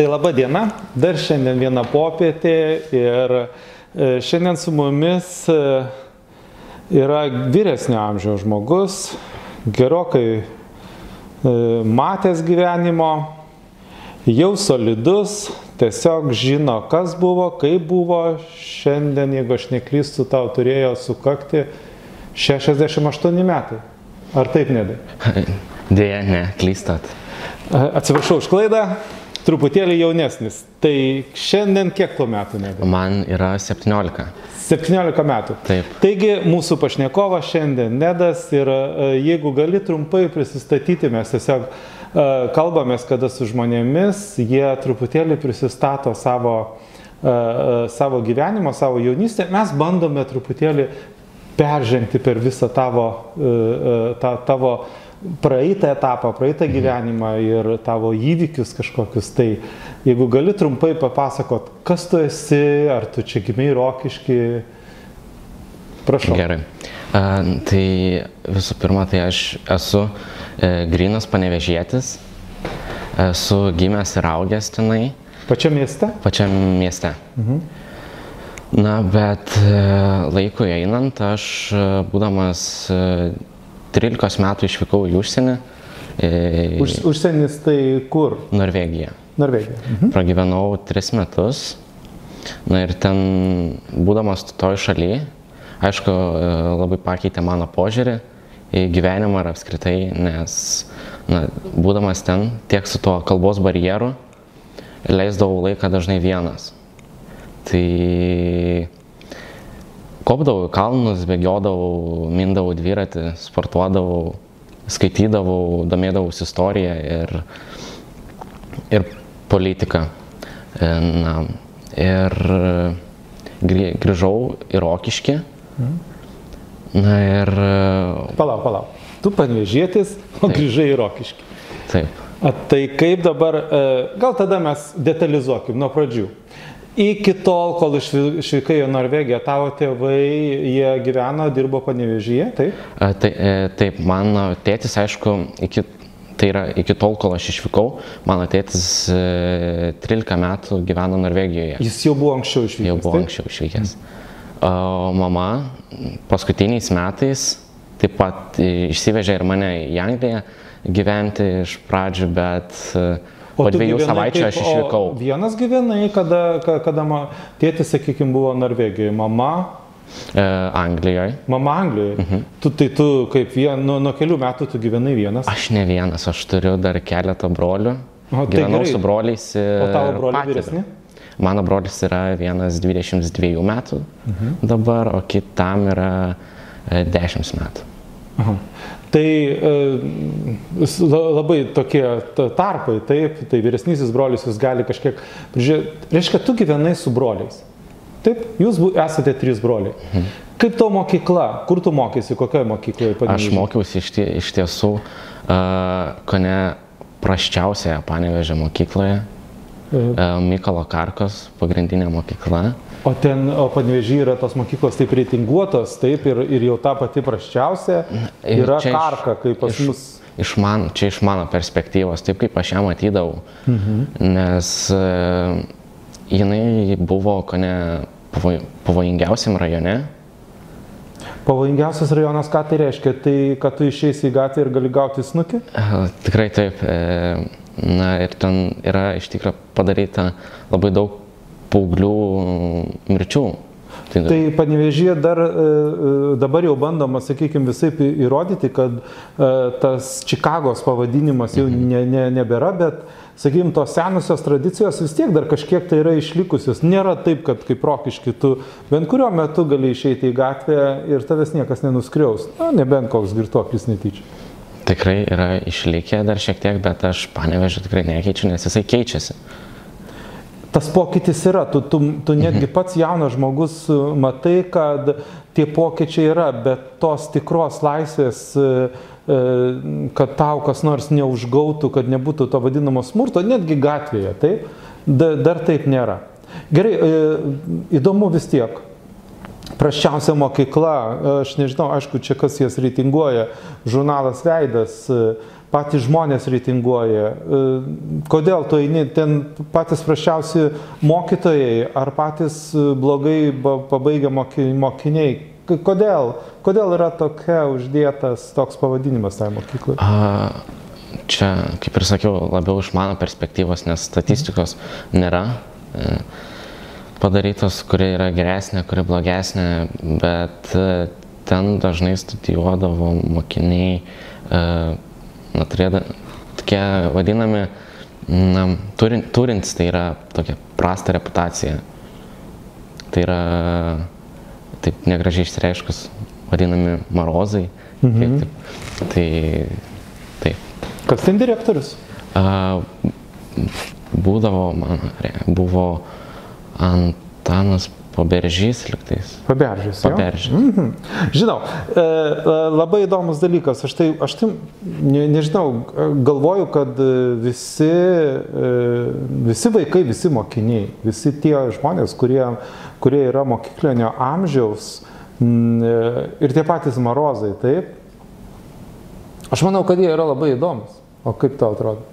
Tai laba diena, dar šiandien viena popietė ir e, šiandien su mumis e, yra vyresnio amžiaus žmogus, gerokai e, matęs gyvenimo, jau solidus, tiesiog žino, kas buvo, kaip buvo. Šiandien, jeigu aš neklystu, tau turėjo sukakti 68 metai. Ar taip nedai? Dėja, ne, klystat. Atsiprašau už klaidą, truputėlį jaunesnis. Tai šiandien kiek tuo metų nedai? Man yra 17. 17 metų. Taip. Taigi mūsų pašnekovas šiandien Nedas ir e, jeigu gali trumpai prisistatyti, mes tiesiog e, kalbamės kada su žmonėmis, jie truputėlį prisistato savo, e, savo gyvenimo, savo jaunystę, mes bandome truputėlį peržengti per visą tavo, ta, tavo praeitą etapą, praeitą gyvenimą ir tavo įvykius kažkokius. Tai jeigu gali trumpai papasakot, kas tu esi, ar tu čia gimiai rokiški, prašau. Gerai. A, tai visų pirma, tai aš esu e, grinas panevežėtis, esu gimęs ir augęs tenai. Pačiam mieste? Pačiam mieste. Mhm. Na, bet e, laikui einant, aš e, būdamas e, 13 metų išvykau į užsienį. Už, užsienis tai kur? Norvegija. Norvegija. Mhm. Pragyvenau 3 metus. Na ir ten, būdamas toj šalyje, aišku, labai pakeitė mano požiūrį į gyvenimą ir apskritai, nes, na, būdamas ten tiek su tuo kalbos barjeru, leisdavau laiką dažnai vienas. Tai kopdavau į kalnus, bėgiodavau, mindavau dviratį, sportuodavau, skaitydavau, domėdavausi istoriją ir, ir politiką. E, na, ir grįžau į Rokiškį. Na ir... Palauk, palauk. Tu panvežėtis, o Taip. grįžai į Rokiškį. Taip. A, tai kaip dabar, e, gal tada mes detalizuokim nuo pradžių. Iki tol, kol išvykai į Norvegiją, tavo tėvai, jie gyveno, dirbo panevežyje, taip? A, tai, e, taip, mano tėtis, aišku, iki, tai yra iki tol, kol aš išvykau, mano tėtis e, 13 metų gyveno Norvegijoje. Jis jau buvo anksčiau išvykęs. Jau buvo taip? anksčiau išvykęs. O mama paskutiniais metais taip pat išsivežė ir mane į Angliją gyventi iš pradžių, bet Po dviejų savaičių aš išvykau. Vienas gyvenai, kada, kada ma, tėtis, sakykime, buvo Norvegijoje, mama. E, Anglijoje. Mama Anglijoje. Mhm. Tu, tai tu kaip vien, nuo, nuo kelių metų tu gyvenai vienas? Aš ne vienas, aš turiu dar keletą brolių. O, tai Gyvenau gerai. su broliais. O tavo broliai vyresni? Mano brolis yra vienas 22 metų mhm. dabar, o kitam yra 10 e, metų. Aha. Tai e, labai tokie tarpai, taip, tai vyresnysis brolius jūs gali kažkiek prižiūrėti. Reiškia, tu gyvenai su broliais. Taip, jūs esate trys broliai. Mhm. Kaip tavo mokykla? Kur tu mokėsi, kokioje mokykloje? Panevežė? Aš mokiausi iš, tie, iš tiesų, uh, ko ne praščiausioje panevežė mokykloje. Uh, Mykolo Karkos pagrindinė mokykla. O ten, o panvežį yra tos mokyklos taip reitinguotos, taip, ir, ir jau ta pati praščiausia yra čia karka, kaip pas iš, mus. Iš man, čia iš mano perspektyvos, taip kaip aš ją matydavau. Mhm. Nes uh, jinai buvo, ko ne, pavoj, pavojingiausiam rajone. Pavojingiausias rajonas, ką tai reiškia? Tai, kad tu išeisi į gatvę ir gali gauti snukį? Uh, tikrai taip. Uh, na ir ten yra iš tikrųjų padaryta labai daug paauglių mirčių. Tai, tai panevežyje dar e, e, dabar jau bandoma, sakykime, visai įrodyti, kad e, tas Čikagos pavadinimas jau mhm. ne, ne, nebėra, bet, sakykime, tos senusios tradicijos vis tiek dar kažkiek tai yra išlikusios. Nėra taip, kad kaip rokiški tu bent kuriuo metu gali išeiti į gatvę ir tavęs niekas nenuskriaus. Na, nebent koks girtuoklis netyčia. Tikrai yra išlikę dar šiek tiek, bet aš panevežiu tikrai nekeičiu, nes jisai keičiasi tas pokytis yra, tu, tu, tu netgi mhm. pats jaunas žmogus e, matai, kad tie pokyčiai yra, bet tos tikros laisvės, e, e, kad tau kas nors neužgautų, kad nebūtų to vadinamo smurto, netgi gatvėje, tai dar taip nėra. Gerai, įdomu vis tiek. Praščiausia mokykla, aš nežinau, aišku, čia kas jas reitinguoja, žurnalas Veidas, patys žmonės reitinguoja. E, kodėl tu eini ten patys prašiausi mokytojai ar patys blogai pabaigę mokiniai? Kodėl? Kodėl yra tokia uždėtas toks pavadinimas tai mokyklai? A, čia, kaip ir sakiau, labiau iš mano perspektyvos, nes statistikos nėra e, padarytos, kuri yra geresnė, kuri blogesnė, bet e, ten dažnai studijuodavo mokiniai, e, turėda, tokie vadinami, na, turintys, tai yra tokia prasta reputacija. Tai yra taip negražiai išreiškus vadinami marozai. Mhm. Taip, tai taip. Kas ten direktorius? A, būdavo, man, buvo Antanas Paberžys liktais. Paberžys. Paberžys. Mhm. Žinau, e, e, labai įdomus dalykas. Aš tai, aš tai ne, nežinau, galvoju, kad visi, e, visi vaikai, visi mokiniai, visi tie žmonės, kurie, kurie yra mokyklinio amžiaus ir tie patys marozai, taip. Aš manau, kad jie yra labai įdomus. O kaip tau atrodo?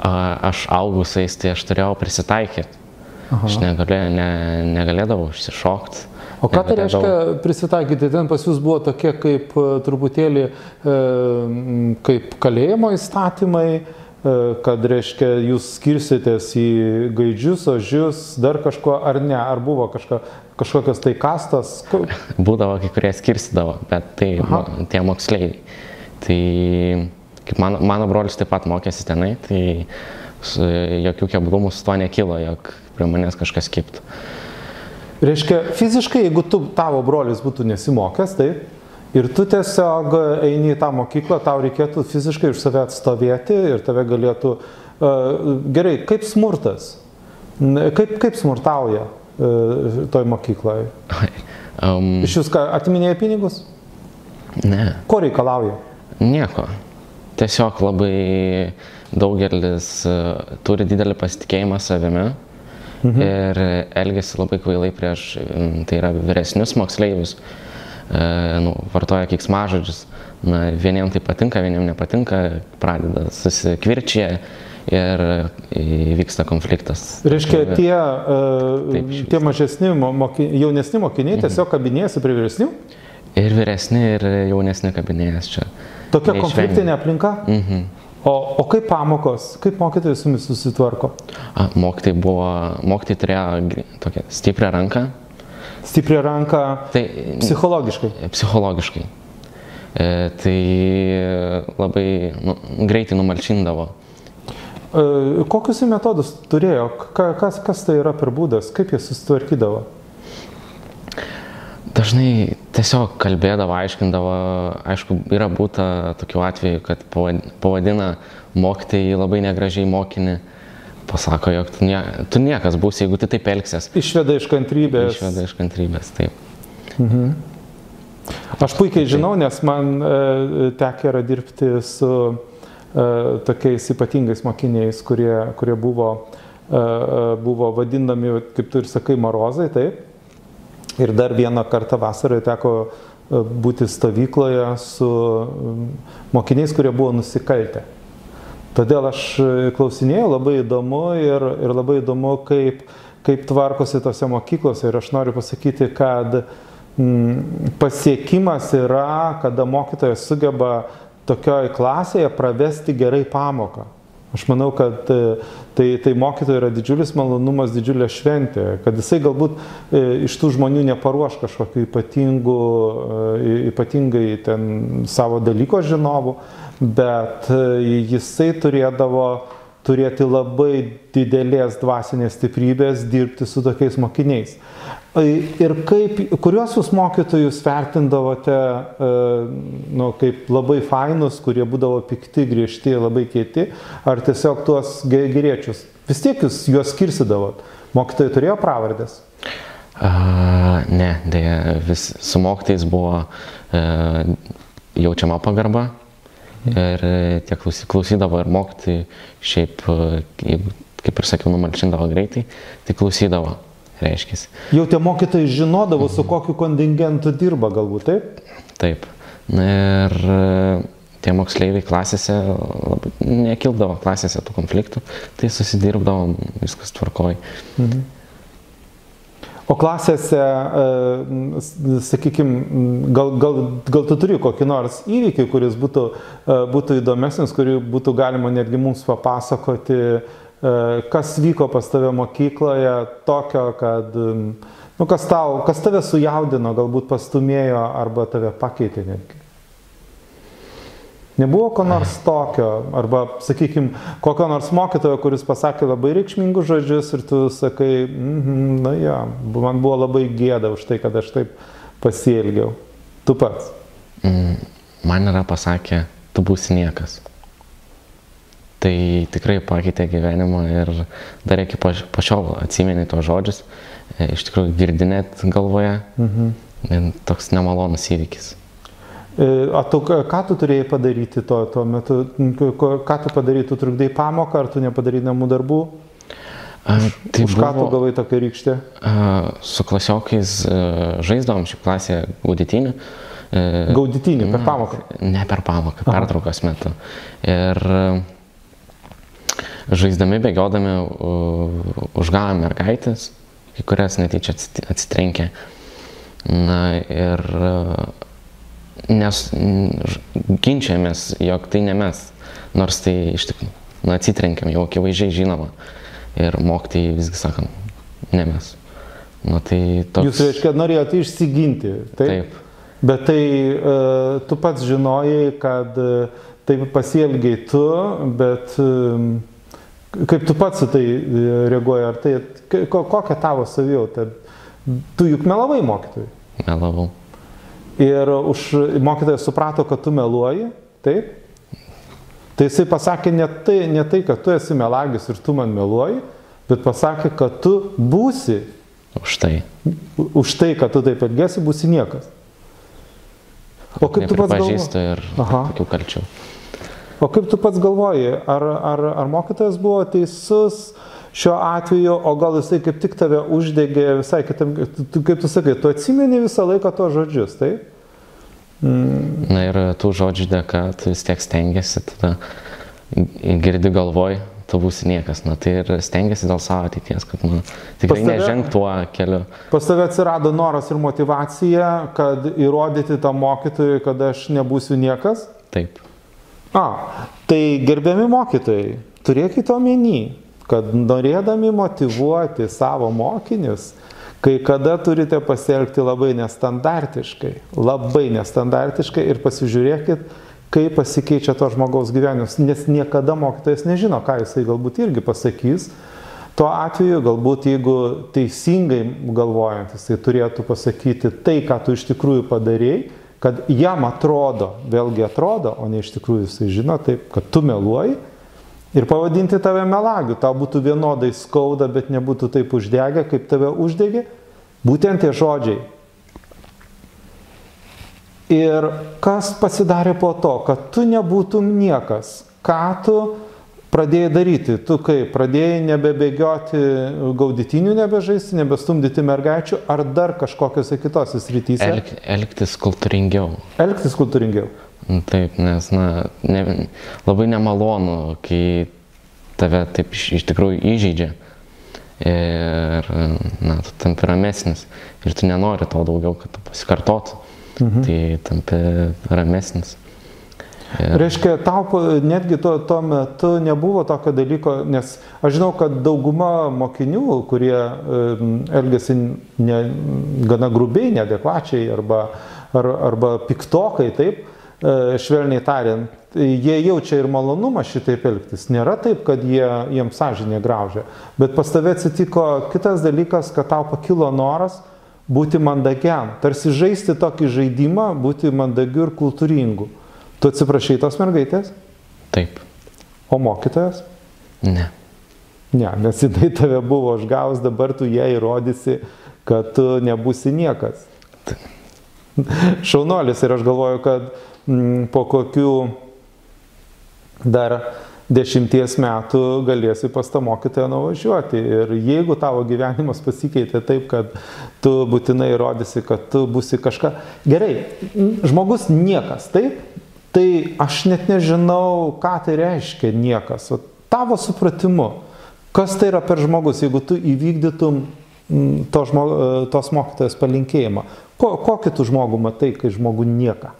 Aš augusiais, tai aš turėjau prisitaikyti Aha. Aš negalė, ne, negalėdavau išsišokti. O ką tai reiškia prisitaikyti? Ten pas jūs buvo tokie kaip e, truputėlį e, kaip kalėjimo įstatymai, e, kad reiškia jūs skirsitės į gaidžius, ožius, dar kažko ar ne, ar buvo kažka, kažkokios tai kastas? Būdavo kai kurie skirsidavo, bet tai Aha. tie moksleiviai. Tai kaip mano, mano brolis taip pat mokėsi tenai, tai jokių keblumų su to nekilo, jog prie manęs kažkas kiptų. Reiškia, fiziškai, jeigu tu, tavo brolis būtų nesimokęs, taip, ir tu tiesiog eini į tą mokyklą, tau reikėtų fiziškai už save atstovėti ir tave galėtų, uh, gerai, kaip smurtas, kaip, kaip smurtauja uh, toj mokykloje? Um, Iš jūs ką, atiminėja pinigus? Ne. Ko reikalauja? Nieko. Tiesiog labai daugelis uh, turi didelį pasitikėjimą savimi mhm. ir elgesi labai kvailai prieš, tai yra vyresnius moksleivius, e, nu, vartoja kiksmažodžius. Na, vieniems tai patinka, vieniems nepatinka, pradeda susikvirčia ir įvyksta konfliktas. Reiškia, tie, uh, Taip, tie mažesni, moky, jaunesni mokiniai mhm. tiesiog kabinėjasi prie vyresnių? Ir vyresni, ir jaunesni kabinėjas čia. Tokia konfliktinė aplinka? Mhm. O, o kaip pamokos, kaip mokytojai su jumis susitvarko? A, mokytojai buvo, mokytojai turėjo tokią stiprią ranką. Stiprią ranką tai, psichologiškai? Psichologiškai. E, tai labai nu, greitai numalšindavo. E, kokius metodus turėjo? Ka, kas, kas tai yra per būdas? Kaip jie susitvarkydavo? Dažnai tiesiog kalbėdavo, aiškindavo, aišku, yra būta tokių atvejų, kad pavadina mokytojai labai negražiai mokinį, pasako, jog tu, nie, tu niekas būsi, jeigu tu taip elgsies. Išveda iš kantrybės. Išveda iš kantrybės, taip. Mhm. Aš puikiai žinau, nes man e, tekia yra dirbti su e, tokiais ypatingais mokiniais, kurie, kurie buvo, e, e buvo vadinami, kaip tu ir sakai, marozai, taip Ir dar vieną kartą vasaroje teko e, būti stovykloje su mokiniais, kurie buvo nusikaltę. Todėl aš e, klausinėjau, labai įdomu ir, ir labai įdomu, kaip, kaip tvarkosi tose mokyklose. Ir aš noriu pasakyti, kad mm, pasiekimas yra, kada mokytojas sugeba tokioj klasėje pravesti gerai pamoką. Aš manau, kad e, tai, tai mokytojai yra didžiulis malonumas, didžiulė šventė, kad jisai galbūt e, iš tų žmonių neparuoš kažkokiu ypatingu, e, ypatingai ten savo dalyko žinovu, bet jisai turėdavo turėti labai didelės dvasinės stiprybės dirbti su tokiais mokiniais. Ir kaip, kuriuos jūs mokytojus vertindavote, e, nu, kaip labai fainus, kurie būdavo pikti, griežti, labai kieti, ar tiesiog tuos geriečius? Vis tiek jūs juos skirsidavot. Mokytojai turėjo pravardės? Uh, ne, dėja, vis su mokytais buvo uh, jaučiama pagarba ir tie klausydavo ir mokytojai šiaip, jeigu, kaip ir sakiau, numalšindavo greitai, tai klausydavo reiškia. Jau tie mokytojai žinodavo, su kokiu kontingentu dirba galbūt, taip? Taip. Ir tie moksleiviai klasėse labai, nekildavo klasėse tų konfliktų, tai susidirbdavom, viskas tvarkoj. Mhm. O klasėse, e, sakykime, gal, gal, gal tu turi kokį nors įvykį, kuris būtų, e, būtų įdomesnis, kurį būtų galima netgi mums papasakoti, e, kas vyko pas tave mokykloje, tokio, kad, nu, kas, tau, kas tave sujaudino, galbūt pastumėjo arba tave pakeitė netgi. Nebuvo ko nors tokio, arba, sakykime, kokio nors mokytojo, kuris pasakė labai reikšmingus žodžius ir tu sakai, mm -hmm, na ja, man buvo labai gėda už tai, kad aš taip pasielgiau. Tu pats. Mm, man yra pasakę, tu būsi niekas. Tai tikrai pakeitė gyvenimą ir dar iki pačiol atsimeni tos žodžius, e, iš tikrųjų girdinėt galvoje. Mhm. Toks nemalonus įvykis. E, o tu, ką tu turėjai padaryti tuo, tuo metu? Ką tu padarai? Tu trukdai pamoką, ar tu nepadarai namų darbų? A, tai Už buvo, ką tu gavai tokią rykštę? A, su klasiokais a, žaisdavom šį klasę gaudytinį. Gaudytinį, per pamoką? Ne per pamoką, pertraukos metu. Ir žaisdami, bėgiodami, užgavome mergaitės, kai kurias netyčia atsitrenkė. Na ir nes ginčiamės, jog tai ne mes, nors tai iš tikrųjų, na, atsitrenkiam, jau akivaizdžiai žinoma. Ir mokytojai visgi sakam, ne mes. Na, tai toks... Jūs, reiškia, norėjote išsiginti. Taip. taip. Bet tai uh, tu pats žinojai, kad uh, taip pasielgiai tu, bet uh, kaip tu pats į tai reaguoji, ar tai, kokia tavo savijauta? Tu juk melavai mokytojui. Melavau. Ir už mokytojas suprato, kad tu meluoji, taip? Tai jisai pasakė ne tai, ne tai, kad tu esi melagis ir tu man meluoji, bet pasakė, kad tu būsi. Už tai. Už tai, kad tu taip elgesi, būsi niekas. O kaip tu pats galvoji? ir tokių kalčių. O kaip tu pats galvoji, ar, ar, ar mokytojas buvo teisus, šiuo atveju, o gal jisai kaip tik tave uždegė visai kitam, kaip tu sakai, tu atsimeni visą laiką to žodžius, taip? Mm. Na ir tų žodžių dėka tu vis tiek stengiasi, tada girdi galvoj, tu būsi niekas, na tai ir stengiasi dėl savo ateities, kad nu, tikrai neženk tuo keliu. Pas tave atsirado noras ir motivacija, kad įrodyti tam mokytojui, kad aš nebūsiu niekas? Taip. A, tai gerbiami mokytojai, turėkite omeny, kad norėdami motivuoti savo mokinius, kai kada turite pasielgti labai nestandartiškai, labai nestandartiškai ir pasižiūrėkit, kaip pasikeičia to žmogaus gyvenimas, nes niekada mokytojas nežino, ką jisai galbūt irgi pasakys. Tuo atveju galbūt jeigu teisingai galvojant, jisai turėtų pasakyti tai, ką tu iš tikrųjų padarėjai, kad jam atrodo, vėlgi atrodo, o ne iš tikrųjų jisai žino taip, kad tu meluoji ir pavadinti tave melagiu. Tau būtų vienodai skauda, bet nebūtų taip uždegę, kaip tave uždegė. Būtent tie žodžiai. Ir kas pasidarė po to, kad tu nebūtum niekas, ką tu pradėjai daryti, tu kaip, pradėjai nebebėgioti gaudytinių, nebežaisti, nebestumdyti mergaičių, ar dar kažkokiose kitose srityse? Elg, elgtis kultūringiau. Elgtis kultūringiau. Taip, nes na, ne, labai nemalonu, kai tave taip iš, iš tikrųjų įžeidžia. Ir na, tu tampi ramesnis ir tu nenori to daugiau, kad pasikartotų. Mhm. Tai tampi ramesnis. Ir... Reiškia, tau netgi tuo, tuo metu nebuvo tokio dalyko, nes aš žinau, kad dauguma mokinių, kurie elgesi ne, gana grubiai, neadekvačiai arba, ar, arba piktokai, taip, E, švelniai tariant, jie jaučia ir malonumą šitaip elgtis. Nėra taip, kad jie, jiems sąžinė graužia. Bet pas tave atsitiko kitas dalykas, kad tau pakilo noras būti mandagiam. Tarsi žaisti tokį žaidimą, būti mandagiu ir kultūringu. Tu atsiprašai tos mergaitės? Taip. O mokytojas? Ne. Ne, nes jinai tave buvo užgaus, dabar tu ją įrodysi, kad tu nebūsi niekas. Šaunuolis ir aš galvoju, kad Mm, po kokių dar dešimties metų galėsi pas tą mokytoją nuvažiuoti. Ir jeigu tavo gyvenimas pasikeitė taip, kad tu būtinai įrodysi, kad tu būsi kažką. Gerai, žmogus niekas, taip? Tai aš net nežinau, ką tai reiškia niekas. O tavo supratimu, kas tai yra per žmogus, jeigu tu įvykdytum mm, to žmog, tos mokytojas palinkėjimą. Ko, kokį tu žmogų matai, kai žmogų nieka?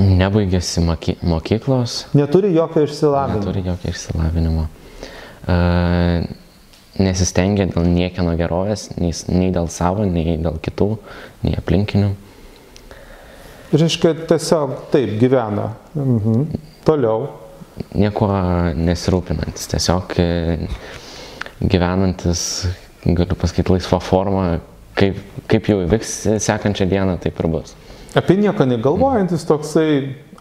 Nebaigėsi moky mokyklos. Neturi jokio išsilavinimo. Neturi jokio išsilavinimo. Uh, nesistengia dėl niekieno gerovės, nei, nei dėl savo, nei dėl kitų, nei aplinkinių. Reiškia, tiesiog taip gyvena. Mhm. Toliau. Nieko nesirūpinantis, tiesiog e, gyvenantis, galiu pasakyti, laisvą formą, kaip, kaip jau įvyks sekančią dieną, taip ir bus. Apie nieką negalvojantis, toksai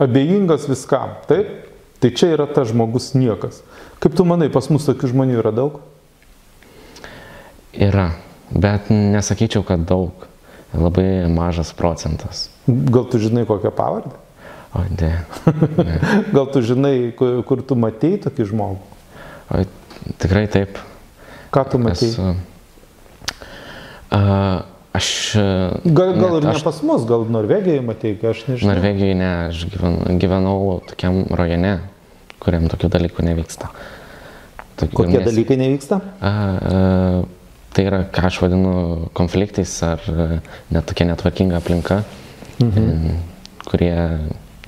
abejingas viskam, taip? Tai čia yra tas žmogus niekas. Kaip tu manai, pas mus tokių žmonių yra daug? Yra, bet nesakyčiau, kad daug. Labai mažas procentas. Gal tu žinai kokią pavardę? O, ne. ne. Gal tu žinai, kur, kur tu matei tokį žmogų? O, tikrai taip. Ką tu matei? Esu, uh, aš. Gal, gal ir ne aš, pas mus, gal Norvegijoje matei, aš nežinau. Norvegijoje ne, aš gyvenau, gyvenau tokiam rajone, kuriam tokių dalykų nevyksta. Tokių, Kokie nes, dalykai nevyksta? Uh, uh, tai yra, ką aš vadinu konfliktais ar net tokia netvarkinga aplinka, mhm. kurie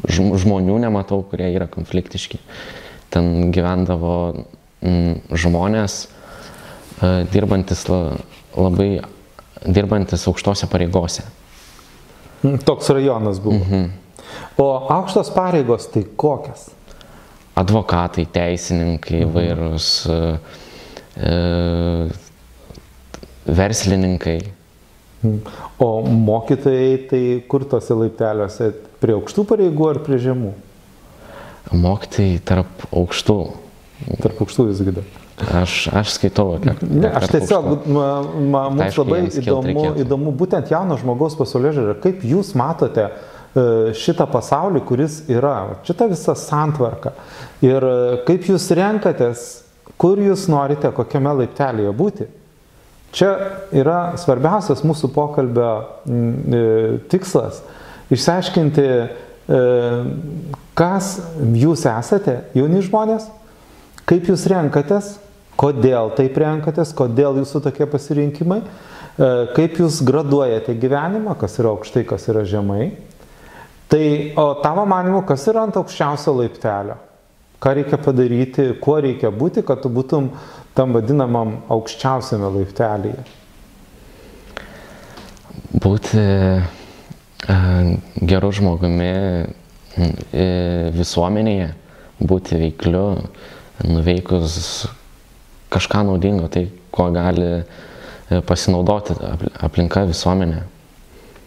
žmonių nematau, kurie yra konfliktiški. Ten gyvendavo žmonės, dirbantis labai, dirbantis aukštose pareigose. Toks rajonas buvo. Mhm. O aukštos pareigos tai kokias? Advokatai, teisininkai, mhm. vairūs, e, verslininkai. O mokytojai tai kur tose laipteliuose? Prie aukštų pareigų ar prie žemų? Mokytojai tarp aukštų. Tarp aukštų visgi dar. Aš, aš skaitau, kad. Ne, aš tiesiog, man ma, tai mums labai įdomu, įdomu būtent jauno žmogaus pasaulio žiūrė, kaip jūs matote e, šitą pasaulį, kuris yra, šitą visą santvarką. Ir e, kaip jūs renkatės, kur jūs norite, kokiame laiptelėje būti. Čia yra svarbiausias mūsų pokalbio e, tikslas - išsiaiškinti, e, kas jūs esate, jauni žmonės, kaip jūs renkatės, kodėl taip renkatės, kodėl jūsų tokie pasirinkimai, e, kaip jūs graduojate gyvenimą, kas yra aukštai, kas yra žemai. Tai, o tavo manimu, kas yra ant aukščiausio laiptelio? Ką reikia padaryti, kuo reikia būti, kad tu būtum tam vadinamam aukščiausiame laiptelėje? Būti e, geru žmogumi e, visuomenėje, būti veikliu, nuveikus kažką naudingo, tai kuo gali e, pasinaudoti aplinka visuomenė.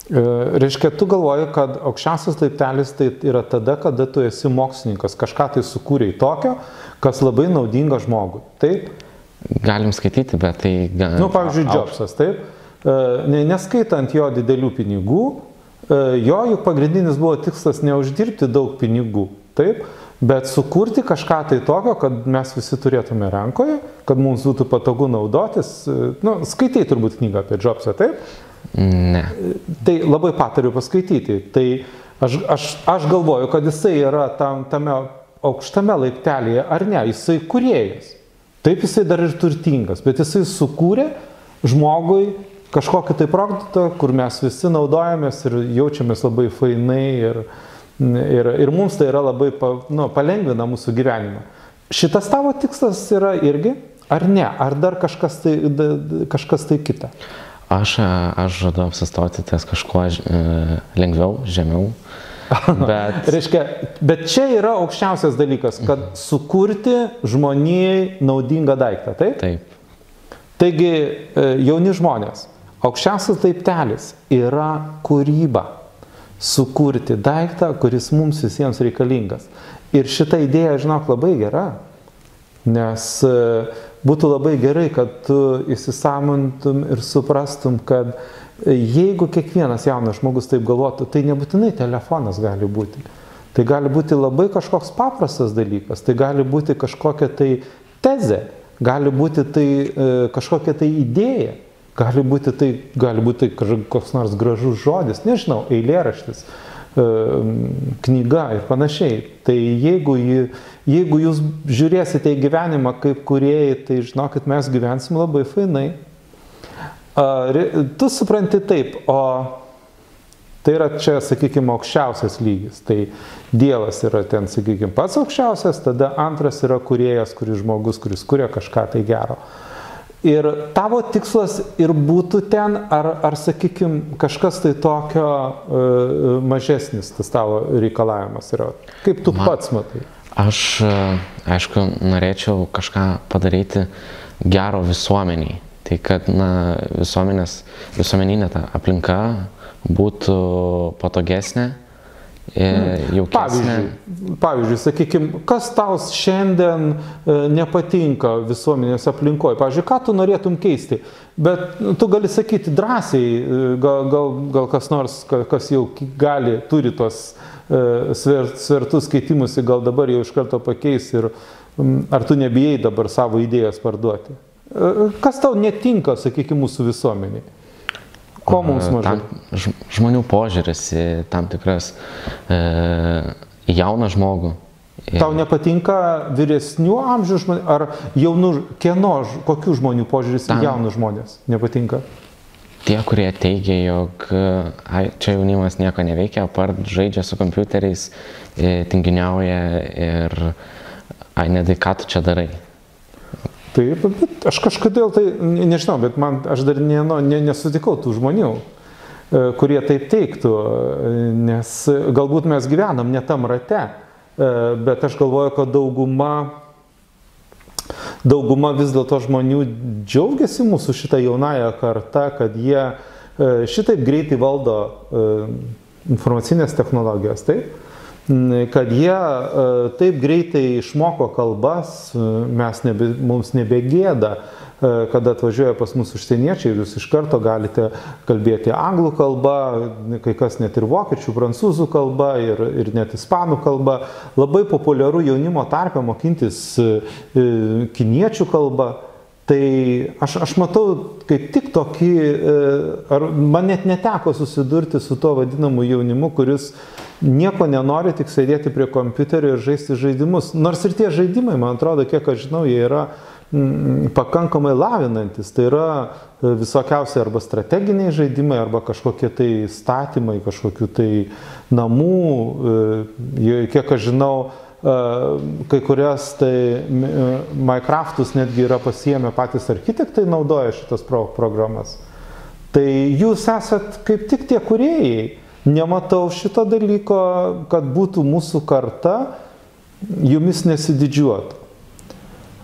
Reiškia, tu galvoji, kad aukščiausias laiptelis tai yra tada, kada tu esi mokslininkas, kažką tai sukūrėjai tokio, kas labai naudinga žmogui. Taip? Galim skaityti, bet tai... Na, nu, pavyzdžiui, Džobsas, taip. E, neskaitant jo didelių pinigų, e, jo juk pagrindinis buvo tikslas neuždirbti daug pinigų, taip, bet sukurti kažką tai tokio, kad mes visi turėtume rankoje, kad mums būtų patogu naudotis. E, nu, skaitai turbūt knygą apie Džobsą, taip? Ne. Tai labai patariu paskaityti. Tai aš, aš, aš galvoju, kad jisai yra tam, tame aukštame laiptelėje, ar ne, jisai kuriejas. Taip jisai dar ir turtingas, bet jisai sukūrė žmogui kažkokį tai produktą, kur mes visi naudojamės ir jaučiamės labai fainai ir, ir, ir mums tai yra labai pa, nu, palengvina mūsų gyvenimą. Šitas tavo tikslas yra irgi, ar ne, ar dar kažkas tai, da, kažkas tai kita? Aš, aš žadu apsistoti ties kažkuo e, lengviau, žemiau. Bet... Reiškia, bet čia yra aukščiausias dalykas, kad sukurti žmonijai naudingą daiktą, taip? Taip. Taigi, e, jauni žmonės, aukščiausias laiptelis yra kūryba. Sukurti daiktą, kuris mums visiems reikalingas. Ir šita idėja, žinok, labai gera. Nes e, būtų labai gerai, kad tu įsisamontum ir suprastum, kad uh, Jeigu kiekvienas jaunas žmogus taip galvotų, tai nebūtinai telefonas gali būti. Tai gali būti labai kažkoks paprastas dalykas, tai gali būti kažkokia tai tezė, gali būti tai e, kažkokia tai idėja, gali būti tai, gali būti koks nors gražus žodis, nežinau, eilėraštis, knyga ir panašiai. Tai jeigu, jeigu jūs žiūrėsite į gyvenimą kaip kuriejai, tai žinokit, mes gyvensim labai fainai. Tu supranti taip, o Tai yra čia, sakykime, aukščiausias lygis. Tai Dievas yra ten, sakykime, pats aukščiausias, tada antras yra kuriejas, kuris žmogus, kuris kuria kažką tai gero. Ir tavo tikslas ir būtų ten, ar, ar sakykime, kažkas tai tokio uh, mažesnis tas tavo reikalavimas yra. Kaip tu Man, pats matai? Aš, e, aišku, norėčiau kažką padaryti gero visuomeniai. Tai kad na, visuomenės, visuomeninė ta aplinka būtų patogesnė, e, jaukesnė. Pavyzdžiui, pavyzdžiui sakykime, kas tau šiandien e, nepatinka visuomenės aplinkoje? Pavyzdžiui, ką tu norėtum keisti? Bet nu, tu gali sakyti drąsiai, e, gal, gal, gal kas nors, kas jau gali, turi tos svertus keitimus, gal dabar jau iš karto pakeis ir ar tu nebijai dabar savo idėjas parduoti? Kas tau netinka, sakykime, mūsų visuomeniai? Ko mums mažai? Tam, žmonių požiūris į tam tikras e, jauną žmogų. Tau nepatinka vyresnių amžių žmonių, ar jaunų, kieno, kokių žmonių požiūris į jaunus žmonės nepatinka? Tie, kurie teigia, jog ai, čia jaunimas nieko neveikia, apart žaidžia su kompiuteriais, e, tinginiauja ir ai, nedai, ką tu čia darai. Taip, bet aš kažkodėl tai, nežinau, bet man, aš dar ne, ne, nesutikau tų žmonių, e, kurie taip teiktų, e, nes galbūt mes gyvenam ne tam rate, e, bet aš galvoju, kad dauguma, dauguma vis dėlto žmonių džiaugiasi mūsų šitą jaunąją kartą, kad jie šitaip greitai valdo informacinės technologijas, taip? Kad jie e, taip greitai išmoko kalbas, e, mes nebe, mums nebegėda, e, kada atvažiuoja pas mus užsieniečiai, jūs iš karto galite kalbėti anglų kalba, kai kas net ir vokiečių, prancūzų kalba ir, ir net ispanų kalba. Labai populiaru jaunimo tarpe mokintis kiniečių kalbą. Tai aš, aš matau kaip tik tokį, ar man net neteko susidurti su to vadinamu jaunimu, kuris uh, nieko nenori, tik sėdėti prie kompiuterio ir žaisti žaidimus. Nors ir tie žaidimai, man atrodo, kiek aš žinau, jie yra mm, pakankamai lavinantis. Tai yra e, visokiausi arba strateginiai žaidimai, arba kažkokie tai statymai, kažkokių tai namų. E, kiek aš žinau, e, kai kurias tai Minecraftus netgi yra pasiemę patys architektai naudoja šitas pro programas. Tai jūs esat kaip tik tie kuriejai nematau šito dalyko, kad būtų mūsų karta jumis nesididžiuotų.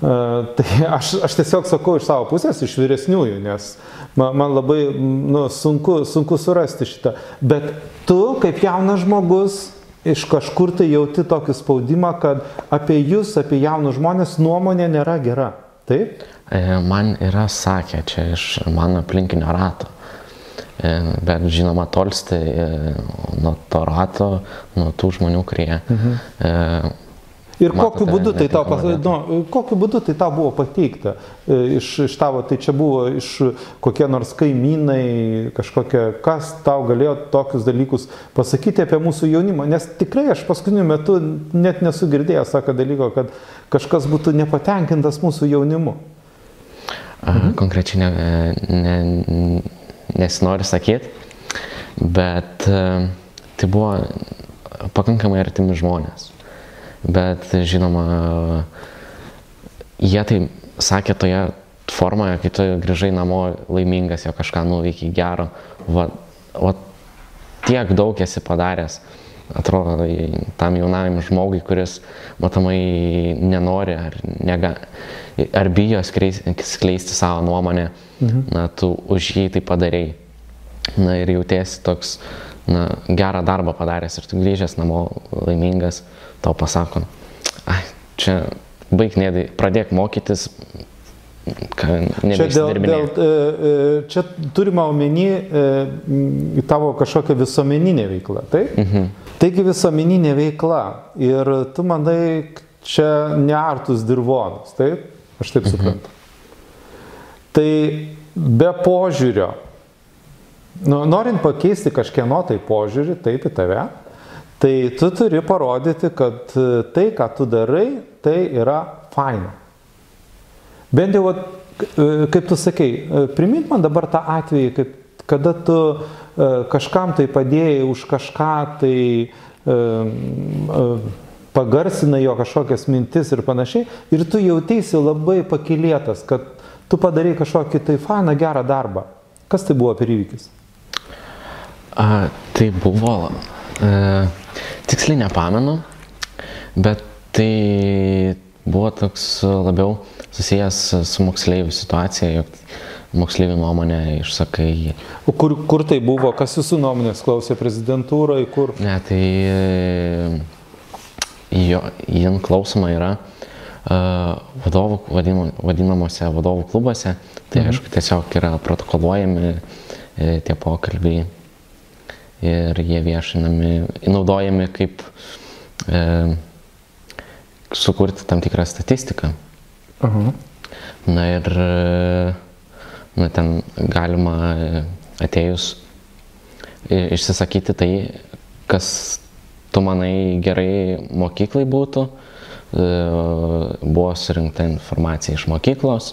E, tai aš, aš tiesiog sakau iš savo pusės, iš vyresniųjų, nes man, man labai nu, sunku, sunku surasti šitą. Bet tu, kaip jaunas žmogus, iš kažkur tai jauti tokį spaudimą, kad apie jūs, apie jaunus žmonės nuomonė nėra gera. Taip? E, man yra sakę čia iš mano aplinkinio rato. E, bet žinoma tolsti e, nuo to rato, nuo tų žmonių, kurie. Mhm. E, Ir kokiu būdu, tai tau, nu, kokiu būdu tai tau buvo pateikta? Iš, iš tavo, tai čia buvo iš kokie nors kaimynai, kažkokie, kas tau galėjo tokius dalykus pasakyti apie mūsų jaunimą? Nes tikrai aš paskutiniu metu net nesu girdėjęs tokio dalyko, kad kažkas būtų nepatenkintas mūsų jaunimu. Mhm. Konkrečiai ne, ne, nesinori sakyti, bet e, tai buvo pakankamai artimi žmonės. Bet žinoma, jie tai sakė toje formoje, kai tu grįžai namo laimingas, jo kažką nuveikiai gero, va, va tiek daug esi padaręs, atrodo, tam jaunam žmogui, kuris matomai nenori ar, nega, ar bijo skleisti savo nuomonę, mhm. na, tu už jį tai padarėjai. Na ir jautiesi toks, na, gerą darbą padaręs ir tu grįžęs namo laimingas, tau pasako, ai, čia baig nedai, pradėk mokytis, Čia, dėl, dėl, e, e, čia turime omeny e, tavo kažkokią visuomeninę veiklą, taip? Mhm. Taigi visuomeninė veikla ir tu manai, čia neartus dirvonus, taip? Aš taip mhm. suprantu. Tai be požiūrio, nu, norint pakeisti kažkieno tai požiūrį, taip į tave, Tai tu turi parodyti, kad e, tai, ką tu darai, tai yra faina. Bent jau, e, kaip tu sakei, e, primink man dabar tą atvejį, kaip, kada tu kažkam tai padėjai už kažką, tai pagarsinai jo kažkokias mintis ir panašiai, ir tu jautėsi labai pakilėtas, kad tu padarai kažkokį tai fainą gerą darbą. Kas tai buvo per įvykis? A, tai buvo, e, tiksliai nepamenu, bet tai buvo toks labiau susijęs su moksleivių situacija, jog moksleivių nuomonę išsakai. O kur, kur tai buvo, kas jūsų nuomonės klausė prezidentūroje, kur? Ne, tai e, jo, jin klausoma yra vadovų, vadinam, vadinamuose vadovų klubuose, tai mhm. aišku tiesiog yra protokoluojami e, tie pokalbiai ir jie viešinami, naudojami kaip e, sukurti tam tikrą statistiką. Aha. Na ir na, ten galima atėjus išsisakyti tai, kas tu manai gerai mokyklai būtų, e, buvo surinkta informacija iš mokyklos,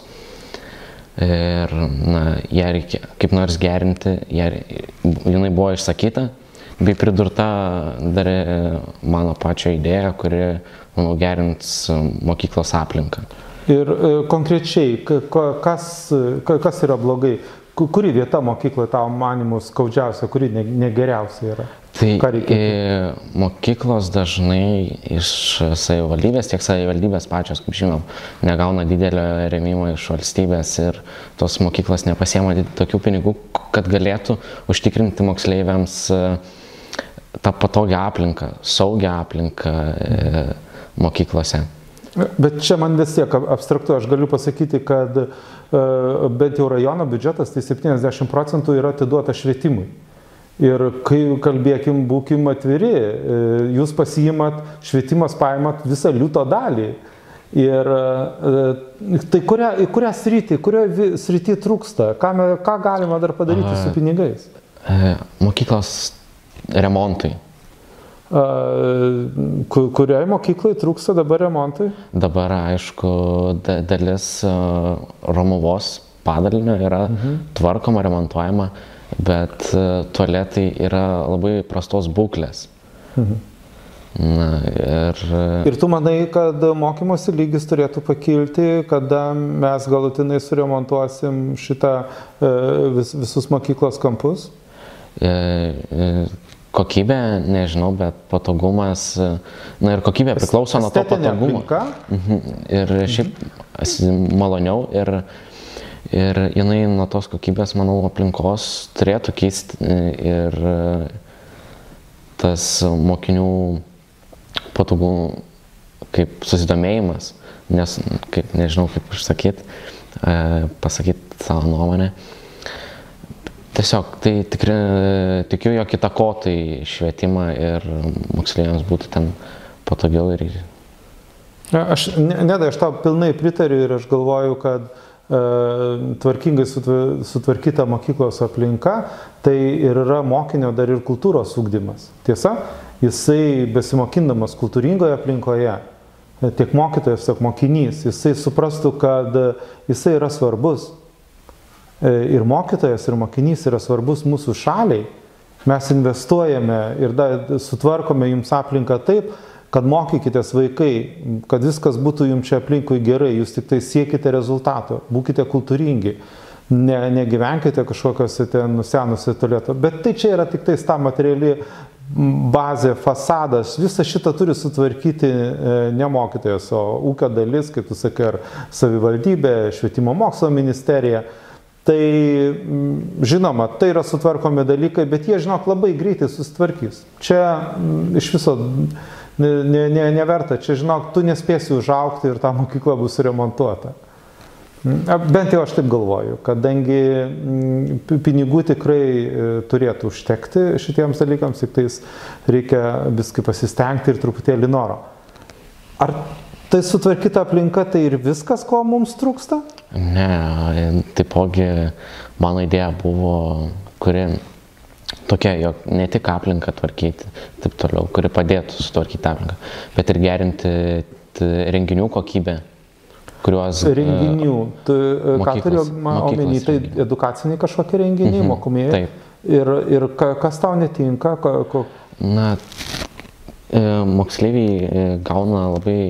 ir na, ją reikia kaip nors gerinti, ją, jinai buvo išsakyta, bei pridurta dar mano pačio idėja, kuri, manau, gerins mokyklos aplinką. Ir e, konkrečiai, kas, kas yra blogai? Kuri vieta mokykloje tavo manimų skaudžiausia, kuri negeriausia yra? Tai e, mokyklos dažnai iš savivaldybės, tiek savivaldybės pačios, kaip žinom, negauna didelio remimo iš valstybės ir tos mokyklos nepasiema tokių pinigų, kad galėtų užtikrinti moksleiviams e, tą patogią aplinką, saugią aplinką e, mokyklose. Bet čia man vis tiek abstraktu, aš galiu pasakyti, kad uh, bent jau rajono biudžetas tai 70 procentų yra atiduota švietimui. Ir kai kalbėkim, būkim atviri, e, jūs pasijimat, švietimas paimat visą liūto dalį. Ir e, tai kurią, kurią sritį, kurioje srity trūksta, ką, ką galima dar padaryti A, su pinigais? Mokyklos remontui. Kurioje mokykloje trūksta dabar remontai? Dabar, aišku, dalis Romuvos padalinio yra mhm. tvarkoma, remontuojama, bet tualetai yra labai prastos būklės. Mhm. Na, ir... ir tu manai, kad mokymosi lygis turėtų pakilti, kada mes galutinai suremontuosim šitą vis, visus mokyklos kampus? E, e, kokybė, nežinau, bet patogumas, na ir kokybė priklauso nuo to patogumo. Mhm. Ir šiaip maloniau ir, ir jinai nuo tos kokybės, manau, aplinkos turėtų keisti ir tas mokinių patogumų kaip susidomėjimas, nes, kaip, nežinau, kaip išsakyti, pasakyti savo nuomonę. Tiesiog tai tikri, tikiu, jog įtakotai švietimą ir moksleiviams būtų ten patogiau ir... Aš, nedai, aš tau pilnai pritariu ir aš galvoju, kad e, tvarkingai sutvarkyta mokyklos aplinka, tai ir yra mokinio dar ir kultūros ūkdymas. Tiesa, jisai besimokindamas kultūringoje aplinkoje, tiek mokytojas, tiek mokinys, jisai suprastų, kad jisai yra svarbus ir mokytojas, ir mokinys yra svarbus mūsų šaliai, mes investuojame ir da, sutvarkome jums aplinką taip, kad mokykitės vaikai, kad viskas būtų jums čia aplinkui gerai, jūs tik tai siekite rezultato, būkite kultūringi, ne, negyvenkite kažkokiuose ten nusenusiuose tualeto, bet tai čia yra tik tai ta materiali bazė, fasadas, visą šitą turi sutvarkyti e, ne mokytojas, o ūkio dalis, kaip tu sakai, ar savivaldybė, švietimo mokslo ministerija. Tai mm, žinoma, tai yra sutvarkomi dalykai, bet jie, žinok, labai greitai susitvarkys. Čia mm, iš viso ne, ne, neverta, čia, žinok, tu nespėsi užaukti ir ta mokykla bus remontuota. Mm, bent jau aš taip galvoju, kadangi pinigų tikrai e, turėtų užtekti šitiems dalykams, tik tais reikia viskai pasistengti ir truputėlį noro. Ar Tai sutvarkyta aplinka tai ir viskas, ko mums trūksta? Ne, taipogi mano idėja buvo, kuri tokia, jog ne tik aplinką tvarkyti, taip toliau, kuri padėtų sutvarkyti aplinką, bet ir gerinti renginių kokybę, kuriuos... Renginių, tu, ką turiu omeny, tai edukaciniai kažkokie renginiai, mhm, mokomieji. Taip. Ir, ir kas tau netinka? Ko, ko... Na, e, moksleiviai e, gauna labai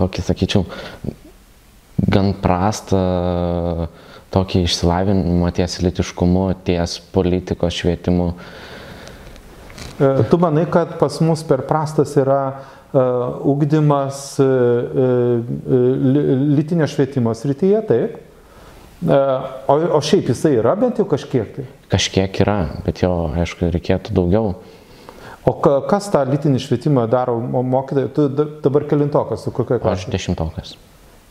tokį, sakyčiau, gan prastą tokį išsilavinimą ties litiškumu, ties politikos švietimu. E, tu manai, kad pas mus per prastas yra uh, ugdymas uh, litinio švietimo srityje, taip? O, o šiaip jisai yra bent jau kažkiek tai? Kažkiek yra, bet jo, aišku, reikėtų daugiau. O kas tą litinį švietimą daro mokytojai? Tu dabar kelintokas, su kokia klasė? Aš dešimtokas.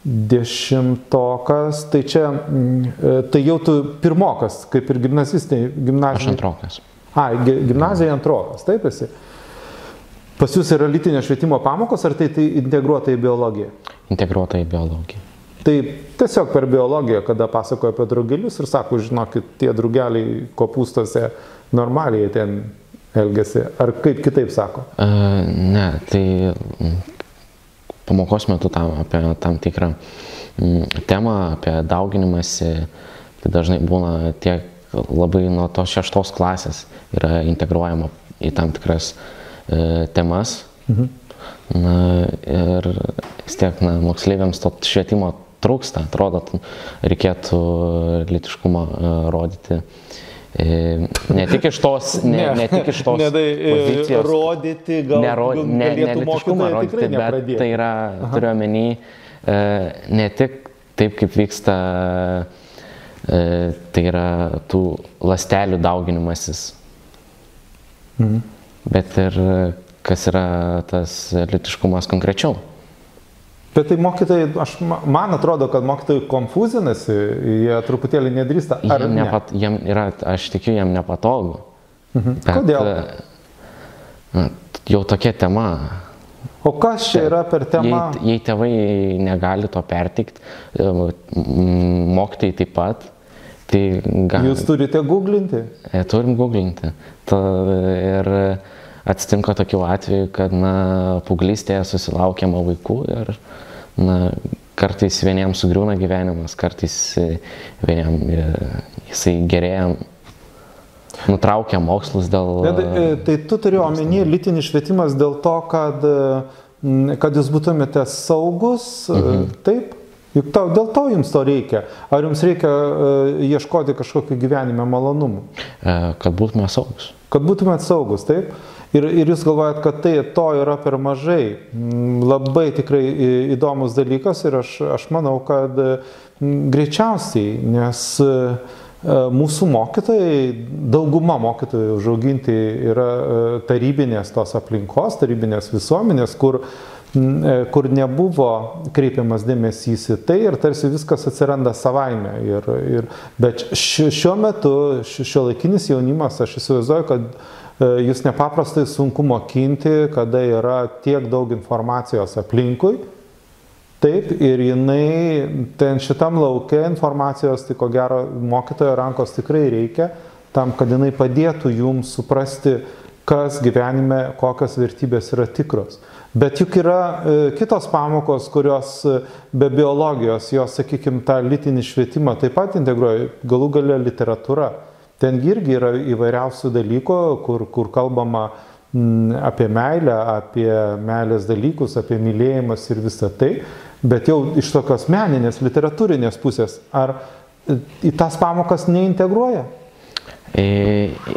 Dešimtokas, tai čia, mm, e, tai jau tu pirmokas, kaip ir gimnazistai, gimnazijai. Aš antrokas. A, gimnazijai antrokas, taip esi. Pas jūs yra lytinio švietimo pamokos, ar tai, tai integruota į biologiją? Integruota į biologiją. Tai tiesiog per biologiją, kada pasakoja apie draugelius ir sako, žinokit, tie draugeliai kopūstose normaliai ten elgesi, ar kaip kitaip sako? Uh, ne, tai pamokos metu tam, apie tam tikrą mm, temą, apie dauginimąsi, tai dažnai būna tiek labai nuo tos šeštos klasės yra integruojama į tam tikras e, temas. Mhm. Na, ir vis tiek na, moksleiviams to švietimo trūksta, atrodo, reikėtų litiškumą e, rodyti. E, ne tik iš tos, ne, ne, ne tik iš tos ne, tai, e, pozicijos. Rodyti, gal, nero, ne, ne litiškumą rodyti, bet tai yra, turiu omeny, e, ne tik taip, kaip vyksta, tai yra tų lastelių dauginimasis, mhm. bet ir kas yra tas litiškumas konkrečiau. Bet tai mokytojai, aš, man atrodo, kad mokytojai konfuzinasi, jie truputėlį nedrįsta. Ar jiem, nepat, ne? jiem yra, aš tikiu, jiem nepatogu. Mhm. Bet, Kodėl? Na, jau tokia tema. O kas čia yra per temą? Jei, jei tėvai negali to pertikti, e, mokytojai taip pat, tai gal... Jūs turite googlinti? E, turim googlinti. Ta, ir atsitinka tokių atvejų, kad, na, paauglystėje susilaukiama vaikų ir, na, kartais vieniems sugriūna gyvenimas, kartais vieniem e, jisai gerėja, nutraukia mokslus dėl... Bet, tai, tai tu turi omeny lytinis švietimas dėl to, kad, kad jūs būtumėte saugus, mhm. taip? Juk tau, dėl to jums to reikia. Ar jums reikia uh, ieškoti kažkokiu gyvenime malonumų? Uh, kad būtume saugus. Kad būtumėt saugus, taip? Ir, ir jūs galvojat, kad tai to yra per mažai. Mm, labai tikrai įdomus dalykas ir aš, aš manau, kad mm, greičiausiai, nes e, mūsų mokytojai, dauguma mokytojų užauginti yra e, tarybinės tos aplinkos, tarybinės visuomenės, kur, e, kur nebuvo kreipiamas dėmesys į tai ir tarsi viskas atsiranda savaime. Ir, ir, bet šiuo metu šio laikinis jaunimas, aš įsivaizduoju, kad E, jūs nepaprastai sunku mokinti, kada yra tiek daug informacijos aplinkui. Taip, ir jinai, ten šitam laukia informacijos, tai ko gero mokytojo rankos tikrai reikia, tam, kad jinai padėtų jums suprasti, kas gyvenime, kokios vertybės yra tikros. Bet juk yra e, kitos pamokos, kurios e, be biologijos, jos, sakykime, tą litinį švietimą taip pat integruoja, galų galia literatūra. Ten irgi yra įvairiausių dalykų, kur, kur kalbama m, apie meilę, apie meilės dalykus, apie mylėjimas ir visą tai, bet jau iš tokios meninės, literatūrinės pusės, ar į tas pamokas neintegruoja? Į,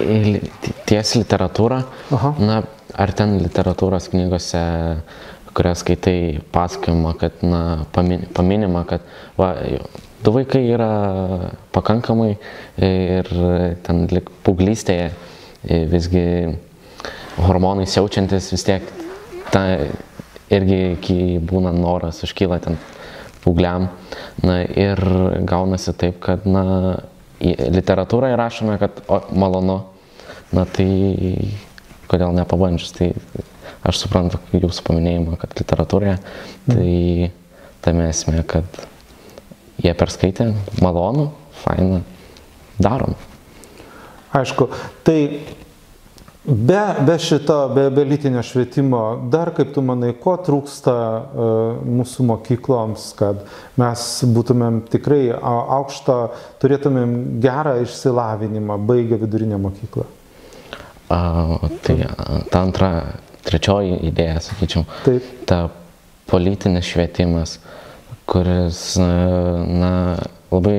į ties literatūrą, Aha. na, ar ten literatūros knygose, kurias skaitai, pasakojama, kad, na, paminima, kad, va, du vaikai yra pakankamai ir ten lik paauglystėje visgi hormonai siaučiantis vis tiek ta irgi būna noras, užkyla ten paaugliam. Na ir gaunasi taip, kad na, literatūrą įrašome, kad o, malonu, na tai kodėl nepabandžius. Tai aš suprantu jūsų paminėjimą, kad literatūroje, tai tame esmė, kad jie perskaitė, malonu, faina, darom. Aišku, tai be, be šito, be, be lytinio švietimo, dar kaip tu manai, ko trūksta uh, mūsų mokykloms, kad mes būtumėm tikrai aukštą, turėtumėm gerą išsilavinimą, baigę vidurinę mokyklą? A, tai ta antra, trečioji idėja, sakyčiau. Taip. Ta politinis švietimas, kuris, na, labai,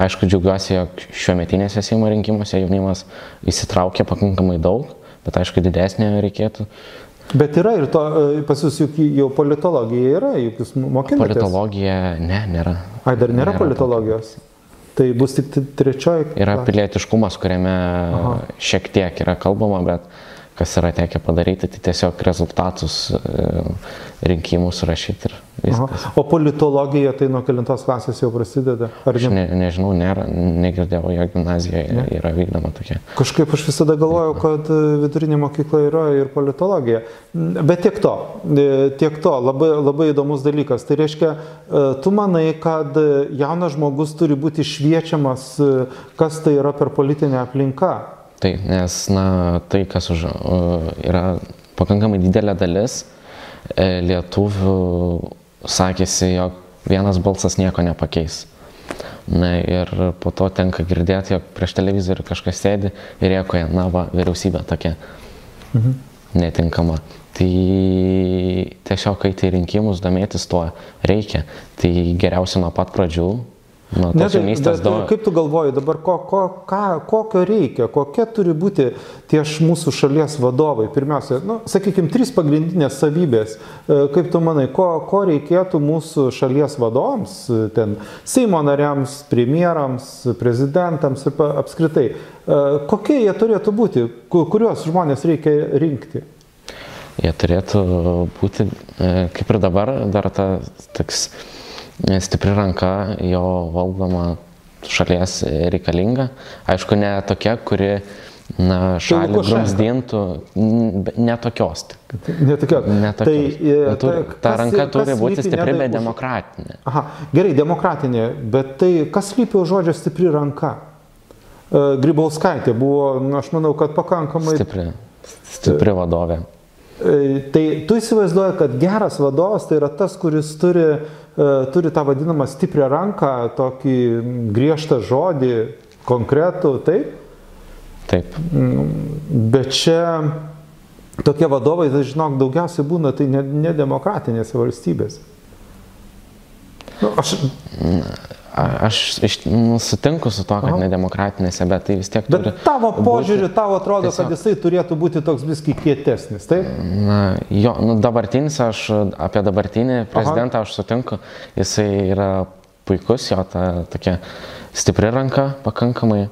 aišku, džiaugiuosi, jog šiuo metinėse Seimo rinkimuose jaunimas įsitraukia pakankamai daug, bet aišku, didesnė reikėtų. Bet yra ir to, e, pas jūs juk jau politologija yra, juk jūs mokinatės. Politologija, ne, nėra. Ai, dar nėra, nėra politologijos? To. Tai bus tik trečioji. Yra pilietiškumas, kuriame Aha. šiek tiek yra kalbama, bet kas yra tekę padaryti, tai tiesiog rezultatus e, rinkimų surašyti ir viskas. Aha. O politologija tai nuo kilintos klasės jau prasideda? Ar ne? ne, nežinau, nėra, negirdėjau, jo gimnazijoje ne? yra vykdoma tokia. Kažkaip aš visada galvojau, kad e, vidurinė mokykla yra ir politologija. Bet tiek to, e, tiek to, labai, labai įdomus dalykas. Tai reiškia, tu manai, kad jaunas žmogus turi būti šviečiamas, kas tai yra per politinę aplinką. Taip, nes na, tai, kas už, yra pakankamai didelė dalis e, lietuvių sakėsi, jog vienas balsas nieko nepakeis. Na ir po to tenka girdėti, jog prieš televizorių kažkas sėdi ir rėkoja, na va, vyriausybė tokia mhm. netinkama. Tai tiesiog, kai tai rinkimus domėtis tuo reikia, tai geriausia nuo pat pradžių Nu, ne, tai, bet, do... Kaip tu galvoji dabar, ko, ko, ką, kokio reikia, kokie turi būti tie mūsų šalies vadovai? Pirmiausia, nu, sakykime, trys pagrindinės savybės. E, kaip tu manai, ko, ko reikėtų mūsų šalies vadovams, ten Seimo nariams, premjerams, prezidentams ir apskritai? E, kokie jie turėtų būti, kuriuos žmonės reikia rinkti? Jie turėtų būti, e, kaip ir dabar, dar ta toks stipri ranka jo valdoma šalies reikalinga. Aišku, ne tokia, kuri na, šalį grumsdintų, ne tokios. Ne tokios. Ne tokios. Tai, e, turi, ta kas, ranka turi būti stipri, bet demokratinė. Aha, gerai, demokratinė, bet tai kas lypi už žodžio stipri ranka? E, Grybauskaitė buvo, na, aš manau, kad pakankamai. Stipri, stipri vadovė. E, tai tu įsivaizduoji, kad geras vadovas tai yra tas, kuris turi turi tą vadinamą stiprią ranką, tokį griežtą žodį, konkretų, taip? Taip. Mm, bet čia tokie vadovai, tai žinok, daugiausiai būna tai nedemokratinėse ne valstybėse. Nu, aš... Aš iš, nu, sutinku su to, kad Aha. nedemokratinėse, bet tai vis tiek. Bet tavo požiūrį, tavo atrodo, tiesiog... kad jisai turėtų būti toks viski kietesnis, taip? Na, jo, nu, dabartinis, aš apie dabartinį prezidentą Aha. aš sutinku, jisai yra puikus, jo ta tokia stipri ranka pakankamai.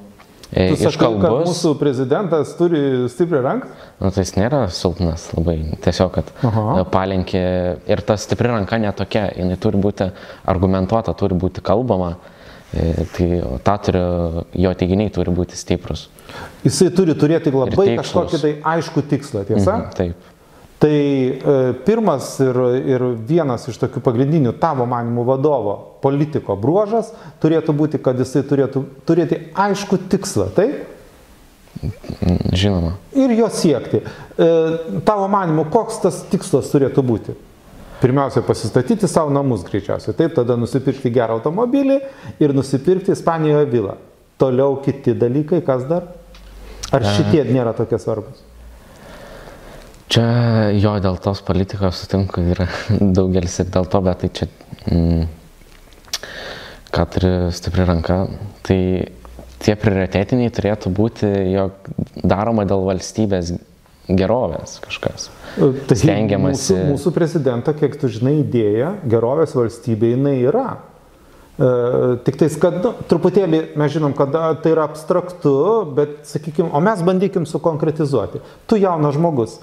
E, tu sakai, kad mūsų prezidentas turi stiprią ranką? Nu, tai jis nėra silpnas labai. Tiesiog, kad Aha. E, palenkė ir ta stipri ranka netokia, jinai turi būti argumentuota, turi būti kalbama. E, tai tą turi, jo teiginiai turi būti stiprus. Jisai turi turėti labai kažkokį tai aišku tikslą, tiesa? Mhm, taip. Tai e, pirmas ir, ir vienas iš tokių pagrindinių tavo manimų vadovo politiko bruožas turėtų būti, kad jisai turėtų turėti aišku tikslą, taip? Žinoma. Ir jo siekti. E, tavo manimu, koks tas tikslas turėtų būti? Pirmiausia, pasistatyti savo namus greičiausiai. Taip, tada nusipirkti gerą automobilį ir nusipirkti Ispanijoje vilą. Toliau kiti dalykai, kas dar? Ar šitie nėra tokie svarbus? Čia jo dėl tos politikos sutinku yra daugelis ir dėl to, bet tai čia, mm, ką turi stipri ranka, tai tie prioritetiniai turėtų būti, jog daroma dėl valstybės gerovės kažkas. Tai stengiamasi. Mūsų, mūsų prezidento, kiek tu žinai, idėja gerovės valstybė jinai yra. E, tik tais, kad nu, truputėlį mes žinom, kad tai yra abstraktu, bet, sakykime, o mes bandykim sukonkretizuoti. Tu jaunas žmogus,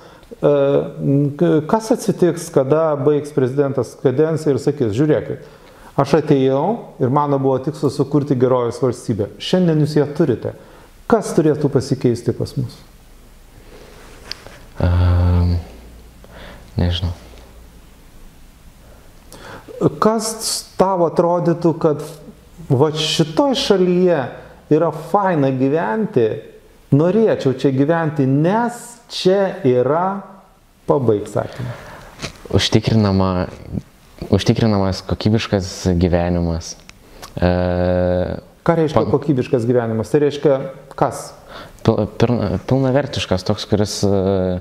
kas atsitiks, kada baigs prezidentas kadenciją ir sakys, žiūrėkit, aš atėjau ir mano buvo tikslas sukurti gerovės valstybę. Šiandien jūs ją turite. Kas turėtų pasikeisti pas mus? Um, nežinau. Kas tavo atrodytų, kad va šitoj šalyje yra faina gyventi, norėčiau čia gyventi, nes čia yra pabaig sakymą. Užtikrinama, užtikrinamas kokybiškas gyvenimas. E, Ką reiškia Pa- kokybiškas gyvenimas? Tai reiškia kas? pil- pilna- pilnavertiškas toks, kuris e,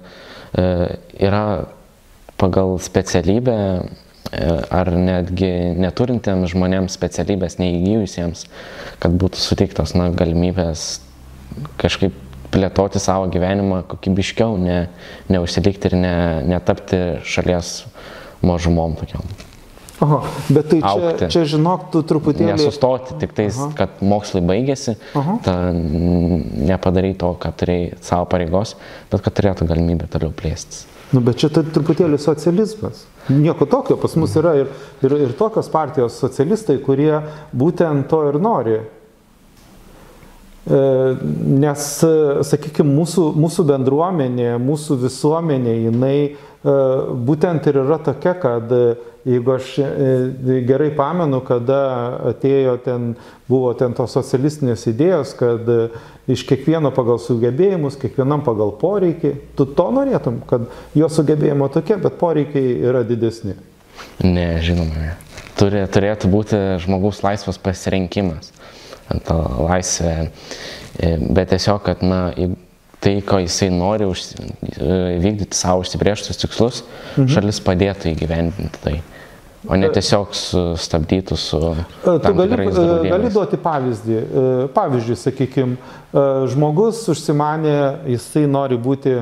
e, yra pagal specialybę e, ar netgi neturintiems žmonėms specialybės neįgyjusiems, kad būtų suteiktos na, galimybės kažkaip plėtoti savo gyvenimą kokybiškiau, ne, neužsilikti ir ne, netapti šalies mažumom tokiam. Aha, bet tai čia, Augti. čia žinok, tu truputėlį... Nesustoti tik tais, Aha. kad mokslai baigėsi, ta, nepadarai to, ką turėjai savo pareigos, bet kad turėtų galimybę toliau plėstis. Nu, bet čia tai truputėlį socializmas. Nieko tokio, pas mus yra ir, ir, ir tokios partijos socialistai, kurie būtent to ir nori. E, Nes, sakykime, mūsų, mūsų bendruomenė, mūsų visuomenė, jinai e, būtent ir yra tokia, kad jeigu aš e, gerai pamenu, kada atėjo ten, buvo ten tos socialistinės idėjos, kad iš kiekvieno pagal sugebėjimus, kiekvienam pagal poreikį, tu to norėtum, kad jo sugebėjimo tokie, bet poreikiai yra didesni. Ne, žinoma, ne. Turi, turėtų būti žmogaus laisvas pasirinkimas. Ta laisvė. E, Bet tiesiog, kad, na, tai, ko jisai nori užsi- e, vykdyti savo užsibrieštus tikslus, mhm. šalis padėtų įgyvendinti tai. O ne tiesiog sustabdytų su... E, Tu gali, e, gali duoti pavyzdį. E, Pavyzdžiui, sakykime, žmogus užsimanė, jisai nori būti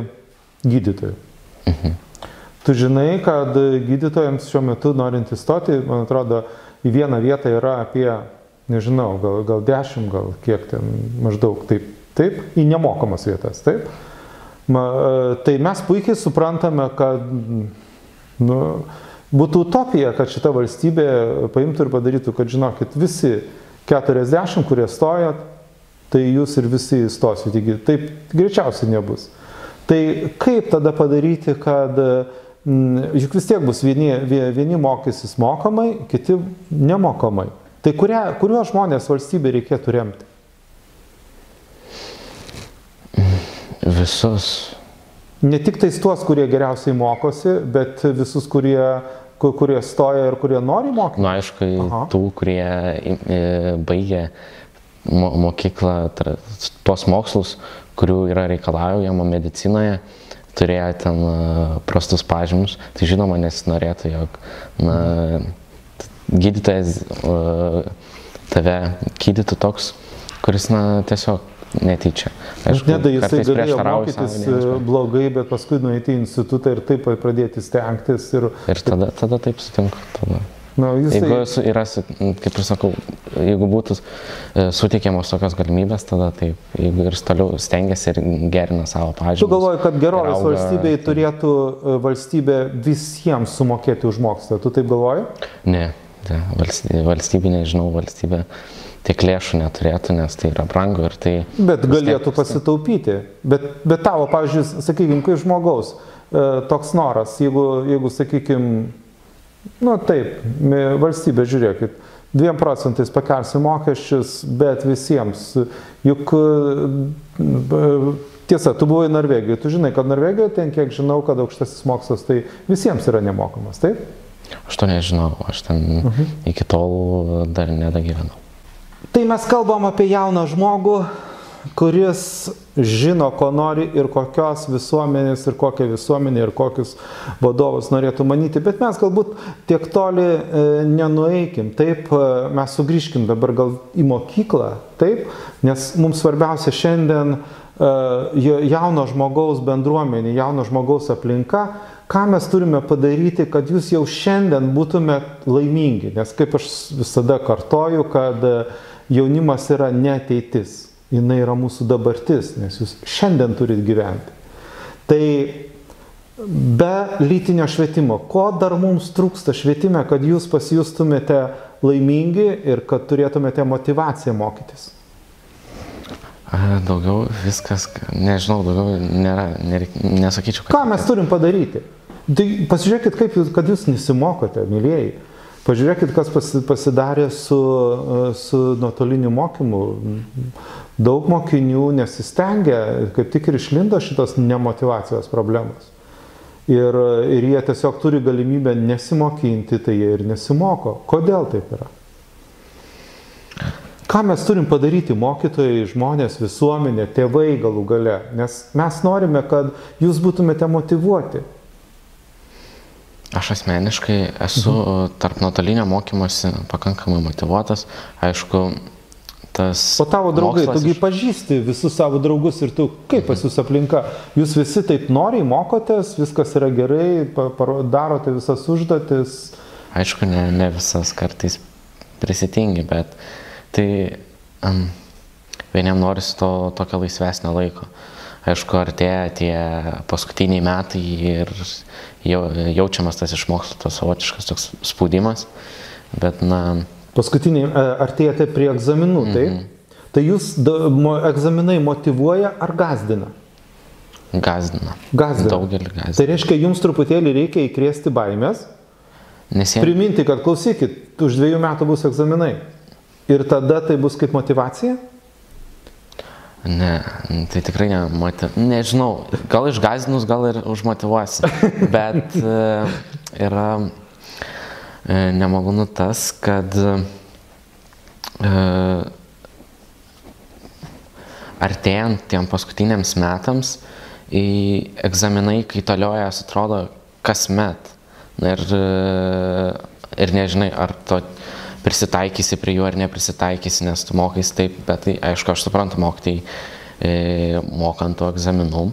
gydytoju. Tu žinai, kad gydytojams šiuo metu norint įstoti, man atrodo, į vieną vietą yra apie, nežinau, gal, gal dešimt, gal kiek ten maždaug taip, taip, į nemokamas vietas, taip. Ma, e, tai mes puikiai suprantame, kad nu, būtų utopija, kad šita valstybė paimtų ir padarytų, kad žinokit, visi 40, kurie stojat, tai jūs ir visi įstosit. Taigi taip greičiausiai nebus. Tai kaip tada padaryti, kad mm, juk vis tiek bus vieni, vie- vieni mokysis mokamai, kiti nemokamai. Tai kuria, kuriuos žmonės valstybė reikėtų remti? Visus. Ne tik tais tuos, kurie geriausiai mokosi, bet visus, kurie, ku- kurie stoja ir kurie nori mokyti. Na, Nu, aišku, Aha. tų, kurie e, baigė mo mokyklą, tuos mokslus, kurių yra reikalaujama medicinoje, turėjo ten e, prastus pažymus, tai žinoma nesinorėtų, jog na, gydytojas tave gydytų toks, kuris na, tiesiog netyčia. Nedai jisai kartais galėjo prieštarauja savo mokytis idėjoms, e, blogai, bet paskui nueiti į institutą ir taip pradėti stengtis. Ir, Ir tada, tada taip sutinku. Tada. na, jisai, Jeigu yra, kaip ir sakau, jeigu būtų e, suteikiamos tokios galimybės, tada taip, jeigu ir toliau stengiasi ir gerina savo pažymį. Tu galvoji, kad gerovės valstybei turėtų e, valstybė visiems sumokėti už mokslą. Tu taip galvoji? Ne, ne valstybė, nežinau, valstybė tiek lėšų neturėtų, nes tai yra brangu ir tai... Bet galėtų pasitaupyti. Bet, bet tavo, pavyzdžiui, sakykime, kai žmogaus e, toks noras, jeigu, jeigu sakykime, nu taip, valstybė, žiūrėkit, 2 procentais pakelsi mokesčius, bet visiems. Juk tiesa, tu buvai Norvegijoje, tu žinai, kad Norvegijoje ten, kiek žinau, kad aukštasis mokslas tai visiems yra nemokamas, taip? Aš to nežinau, aš ten uh Mhm. -huh. iki tol dar nedagyvenau. Tai mes kalbam apie jauną žmogų, kuris žino, ko nori ir kokios visuomenės ir kokią visuomenę ir kokius vadovus norėtų manyti, bet mes galbūt tiek toli e, nenueikim. Taip, e, mes sugrįžkim dabar gal į mokyklą, taip, nes mums svarbiausia šiandien e, ja- jauno žmogaus bendruomenė, jauno žmogaus aplinka, ką mes turime padaryti, kad jūs jau šiandien būtumėt laimingi. Nes kaip aš visada kartoju, kad e, jaunimas yra ne ateitis, jinai yra mūsų dabartis, nes jūs šiandien turit gyventi. Tai be lytinio švietimo, ko dar mums trūksta švietime, kad jūs pasijustumėte laimingi ir kad turėtumėte motivaciją mokytis? Daugiau viskas, nežinau, daugiau nėra, nereik, nesakyčiau. Ką mes turim padaryti? Tai pasižiūrėkit, kaip jūs, kad jūs nesimokote, mėlyjeji. Pažiūrėkit, kas pasi- pasidarė su, su nuotoliniu mokymu. daug mokinių nesistengia, kaip tik ir išlindo šitos nemotivacijos problemos. Ir, ir jie tiesiog turi galimybę nesimokinti, tai jie ir nesimoko. Kodėl taip yra? Ką mes turim padaryti mokytojai, žmonės, visuomenė, tėvai galų gale? Nes mes norime, kad jūs būtumėte motivuoti. Aš asmeniškai esu mhm. tarp nuotolinio mokymosi pakankamai motivuotas. Aišku, tas. O tavo draugai, tugi iš... pažįsti visus savo draugus ir tu, kaip pas jūs aplinka, jūs visi taip noriai mokotės, viskas yra gerai, darote visas užduotis. Aišku, ne, ne visas kartais prisitingi, bet Tai um, vieniem norisi to tokio laisvesnio laiko. Aišku, artėja tie paskutiniai metai ir jau, jaučiamas tas iš mokslo tas savotiškas toks spaudimas, bet na... Paskutiniai e, artėjate prie egzaminų, tai? Mm -hmm. Tai jūs egzaminai motivuoja ar gazdina? Gazdina. Gazdina. Daugelį gazdina. Tai reiškia, jums truputėlį reikia įkrėsti baimės. Nes jie... Priminti, kad klausykit, už dviejų metų bus egzaminai. Ir tada tai bus kaip motivacija? Ne, tai tikrai ne, motiv... nežinau, gal išgazinus, gal ir užmotivuosi, bet e, yra e, nemalonu tas, kad e, artėjant tiem paskutiniams metams, į egzaminai kaitaliojas atrodo kasmet. Ir, ir nežinai, ar to prisitaikysi prie jų ar neprisitaikysi, nes tu mokais taip, bet tai aišku, aš suprantu mokytai e, mokant tų egzaminų.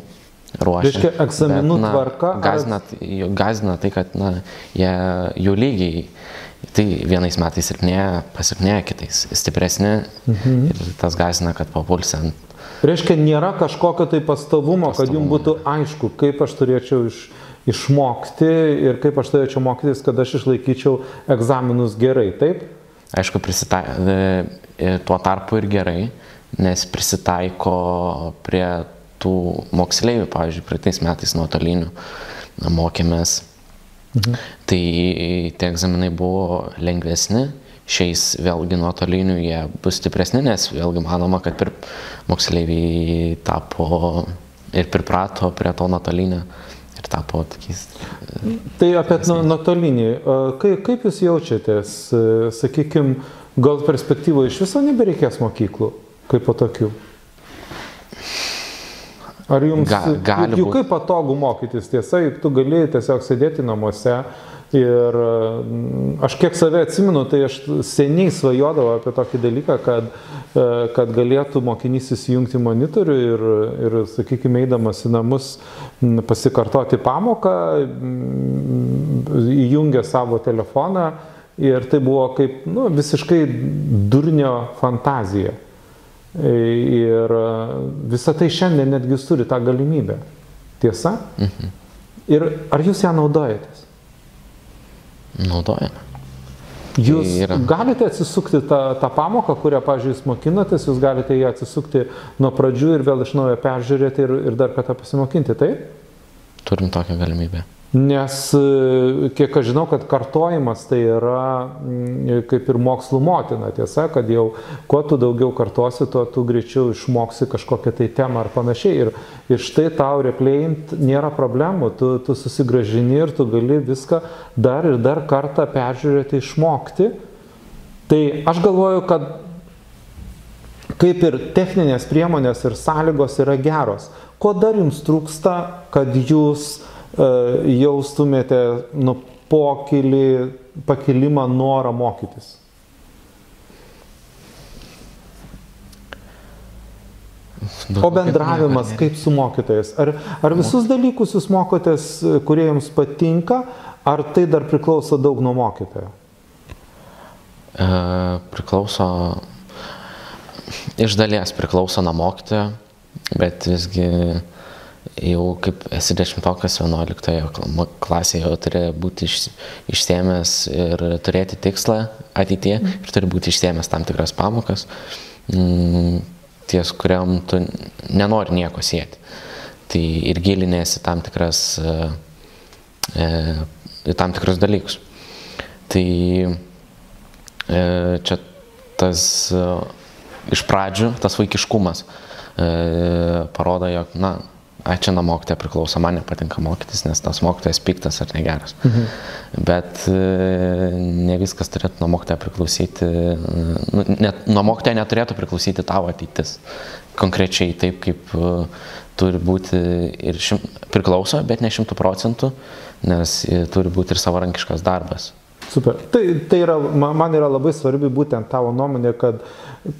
Reiškia, egzaminų bet, na, tvarka. Gazina, ar... gazina tai, kad na, jie, jų lygiai, tai vienais metais silpnėja, pasilpnėja, kitais stipresni mhm. ir tas gazina, kad papulsi ant. Reiškia, nėra kažkokio tai pastovumo, pastovumo, kad jums būtų aišku, kaip aš turėčiau iš, išmokti ir kaip aš turėčiau mokytis, kad aš išlaikyčiau egzaminus gerai, taip? Aišku, prisita... E, e, tuo tarpu ir gerai, nes prisitaiko prie tų moksleivių, pavyzdžiui, praeitais metais nuotolinių mokėmės. Mhm. Tai tie egzaminai buvo lengvesni, šiais vėlgi nuotolinių jie bus stipresni, nes vėlgi manoma, kad moksleiviai tapo ir priprato prie to nuotolinio ir tapo tokiais. Tai apie nuotolinį. Kaip, kaip jūs jaučiatės, sakykime, gal perspektyvoje iš viso nebereikės mokyklų kaip po tokių? Ar jums Ga, gali juk, juk kaip patogu mokytis, tiesa, juk tu gali tiesiog sėdėti namuose, Ir mm, aš kiek save atsimenu, tai aš seniai svajodavau apie tokį dalyką, kad, e, kad galėtų mokinys įsijungti monitorių ir, ir sakykime, eidamas į namus pasikartoti pamoką, įjungė savo telefoną ir tai buvo kaip nu, visiškai durnio fantazija. E, ir visą tai šiandien netgi turi tą galimybę. Tiesa? Mhm. Ir ar jūs ją naudojatės? Naudojame. Jūs tai galite atsisukti tą, tą pamoką, kurią, pažiūrėjau, jūs mokinatės, jūs galite ją atsisukti nuo pradžių ir vėl iš naujo peržiūrėti ir, ir dar kartą pasimokinti, taip? Turim tokią galimybę. Nes e, kiek aš žinau, kad kartojimas tai yra mm, kaip ir mokslų motina. Tiesa, kad jau kuo tu daugiau kartosi, tuo tu greičiau išmoksi kažkokią tai temą ar panašiai. Ir, ir štai tau replėjint nėra problemų, tu, tu susigražini ir tu gali viską dar ir dar kartą peržiūrėti, išmokti. Tai aš galvoju, kad kaip ir techninės priemonės ir sąlygos yra geros. Ko dar jums trūksta, kad jūs jaustumėte nu, pokylį, pakilimą, norą mokytis? O bendravimas kaip su mokytais? Ar, ar visus dalykus jūs mokotės, kurie jums patinka, ar tai dar priklauso daug nuo mokytojo? E, priklauso, iš dalies priklauso nuo mokytojo, bet visgi jau kaip esi dešimtokas 11 klasėje, jau turi būti iš, išsėmęs ir turėti tikslą ateitie mm. ir turi būti išsėmęs tam tikras pamokas, mm, ties kuriam tu nenori nieko sėti. Tai ir gilinėsi tam tikras, e, e, tam tikrus dalykus. Tai e, čia tas e, iš pradžių tas vaikiškumas e, parodo, jog, na, ai čia nuo mokytojo priklauso, man nepatinka mokytis, nes tas mokytojas piktas ar negeras. Mhm. Bet e, ne viskas turėtų nuo mokytojo priklausyti, nu, net, nuo mokytojo neturėtų priklausyti tavo ateitis. Konkrečiai taip, kaip e, turi būti ir šim, priklauso, bet ne šimtų procentų, nes turi būti ir savarankiškas darbas. Super. Tai, tai yra, man yra labai svarbi būtent tavo nuomonė, kad,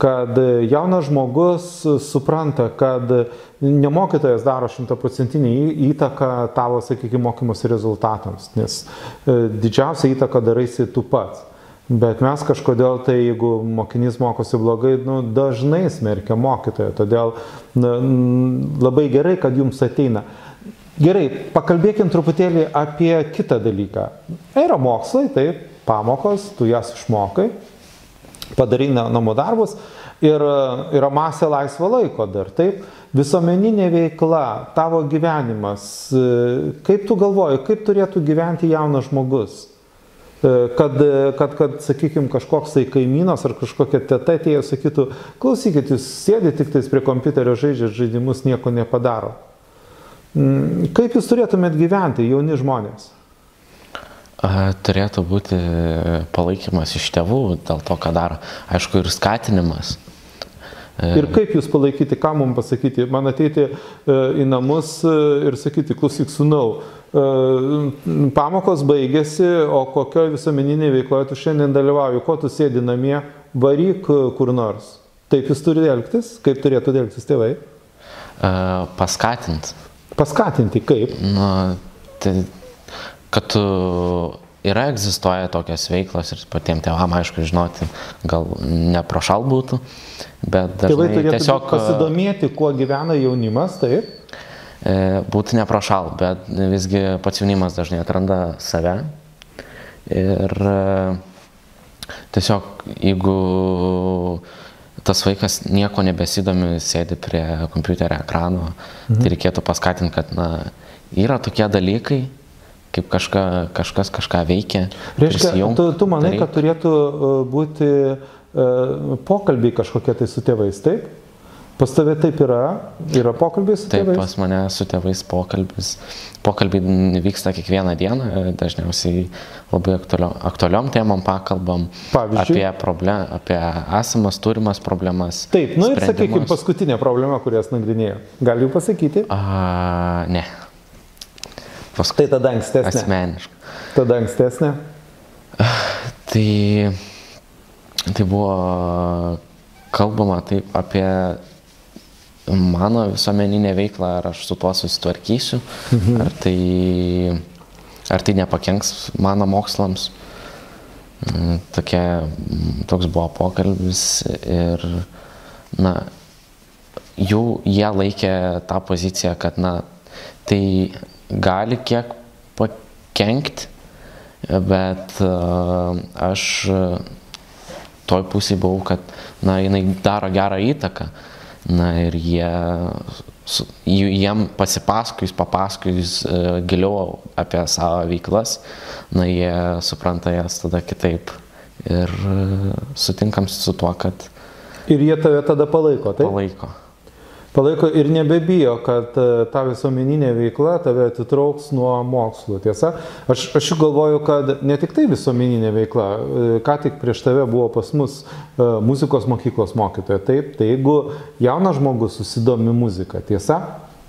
kad jaunas žmogus supranta, kad ne mokytojas daro šimtaprocentinį įtaką tavo, sakykime, mokymosi rezultatams, nes e, didžiausią įtaką daraisi tu pats. Bet mes kažkodėl tai, jeigu mokinys mokosi blogai, nu, dažnai smerkia mokytoją. Todėl na, labai gerai, kad jums ateina. Gerai, pakalbėkim truputėlį apie kitą dalyką. Yra mokslai, taip, pamokos, tu jas išmokai, padarai namų darbus ir yra masė laisvo laiko dar, taip. Visuomeninė veikla, tavo gyvenimas, kaip tu galvoji, kaip turėtų gyventi jaunas žmogus? Kad, kad, kad sakykime, kažkoks tai kaimynas ar kažkokia teta atėjo, sakytų, klausykit, jūs sėdite tik tais prie kompiuterio žaidžiat žaidimus, nieko nepadaro. Mm, kaip jūs turėtumėt gyventi, jauni žmonės? Turėtų būti palaikymas iš tėvų dėl to, ką daro. Aišku, ir skatinimas. Ir kaip jūs palaikyti, ką mums pasakyti, man ateiti e, į namus e, ir sakyti, klausyk, sunau, e, pamokos baigėsi, o kokioje visuomeninėje veikloje tu šiandien dalyvauji, ko tu sėdi namie, varyk kur nors. Taip jūs turite elgtis, kaip turėtų elgtis tėvai? Paskatinti Paskatinti kaip? Na, tai, kad tu yra egzistuoja tokios veiklos ir patiems tėvam, aišku, žinoti, gal ne prošal būtų, bet dažnai Tėvai tiesiog pasidomėti, kuo gyvena jaunimas, taip? E, būtų ne prošal, bet visgi pats jaunimas dažnai atranda save ir e, tiesiog jeigu tas vaikas nieko nebesidomi, sėdi prie kompiuterio ekrano, mhm. tai reikėtų paskatinti, kad na, yra tokie dalykai, kaip kažka, kažkas kažką veikia. Reiškia, tu, tu manai, daryk. kad turėtų e, būti uh, pokalbiai kažkokie tai su tėvais, taip? Pas tave taip yra? Yra pokalbis su taip, tėvais? Taip, pas mane su tėvais pokalbis. Pokalbiai vyksta kiekvieną dieną, dažniausiai labai aktualiom, aktualiom temom pakalbam. Pavyzdžiui? Apie, problem, apie esamas, turimas problemas. Taip, nu ir sakykime, paskutinė problema, kurias nagrinėjo. Gali jau pasakyti? A, ne. Paskui, tai tada ankstesnė. Asmeniškai. Tada ankstesnė? Tai, tai buvo kalbama taip apie mano visuomeninę veiklą, ar aš su tuo susitvarkysiu, mhm. ar, tai, ar tai nepakenks mano mokslams. Mm, tokia, toks buvo pokalbis ir, na, jų jie laikė tą poziciją, kad, na, tai gali kiek pakenkti, bet aš toj pusėje buvau, kad, na, jinai daro gerą įtaką. Uh, Na ir jie, jiem pasipasakojus, papasakojus e, giliau apie savo veiklas, na jie supranta jas tada kitaip. Ir e, sutinkam su tuo, kad... Ir jie tave tada palaiko, taip? Palaiko palaiko ir nebebijo, kad e, ta visuomeninė veikla tave atitrauks nuo mokslo. Tiesa, aš, aš galvoju, kad ne tik tai visuomeninė veikla, e, ką tik prieš tave buvo pas mus e, muzikos mokyklos mokytoja, taip, tai jeigu jaunas žmogus susidomi muzika, tiesa,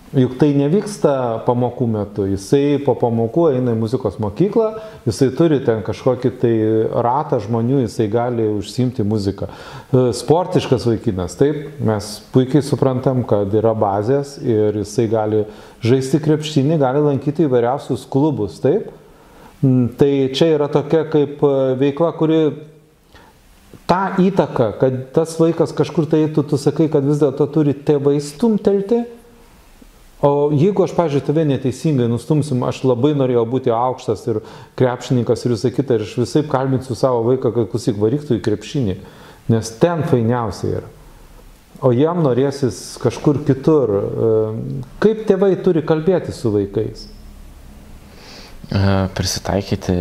Juk tai nevyksta pamokų metu, jisai po pamokų eina į muzikos mokyklą, jisai turi ten kažkokį tai ratą žmonių, jisai gali užsimti muziką. E, sportiškas vaikinas, taip, mes puikiai suprantam, kad yra bazės ir jisai gali žaisti krepšinį, gali lankyti įvairiausius klubus, taip. Mm, tai čia yra tokia kaip e, veikla, kuri tą įtaką, kad tas vaikas kažkur tai eitų, tu sakai, kad vis dėlto turi tėvai stumtelti O jeigu aš, pažiūrėjau, tave neteisingai nustumsim, aš labai norėjau būti aukštas ir krepšininkas ir visą kitą, ir aš visai kalbinsiu savo vaiką, kad klausyk varyktų į krepšinį, nes ten fainiausia yra. O jam norėsis kažkur kitur. Kaip tėvai turi kalbėti su vaikais? Prisitaikyti,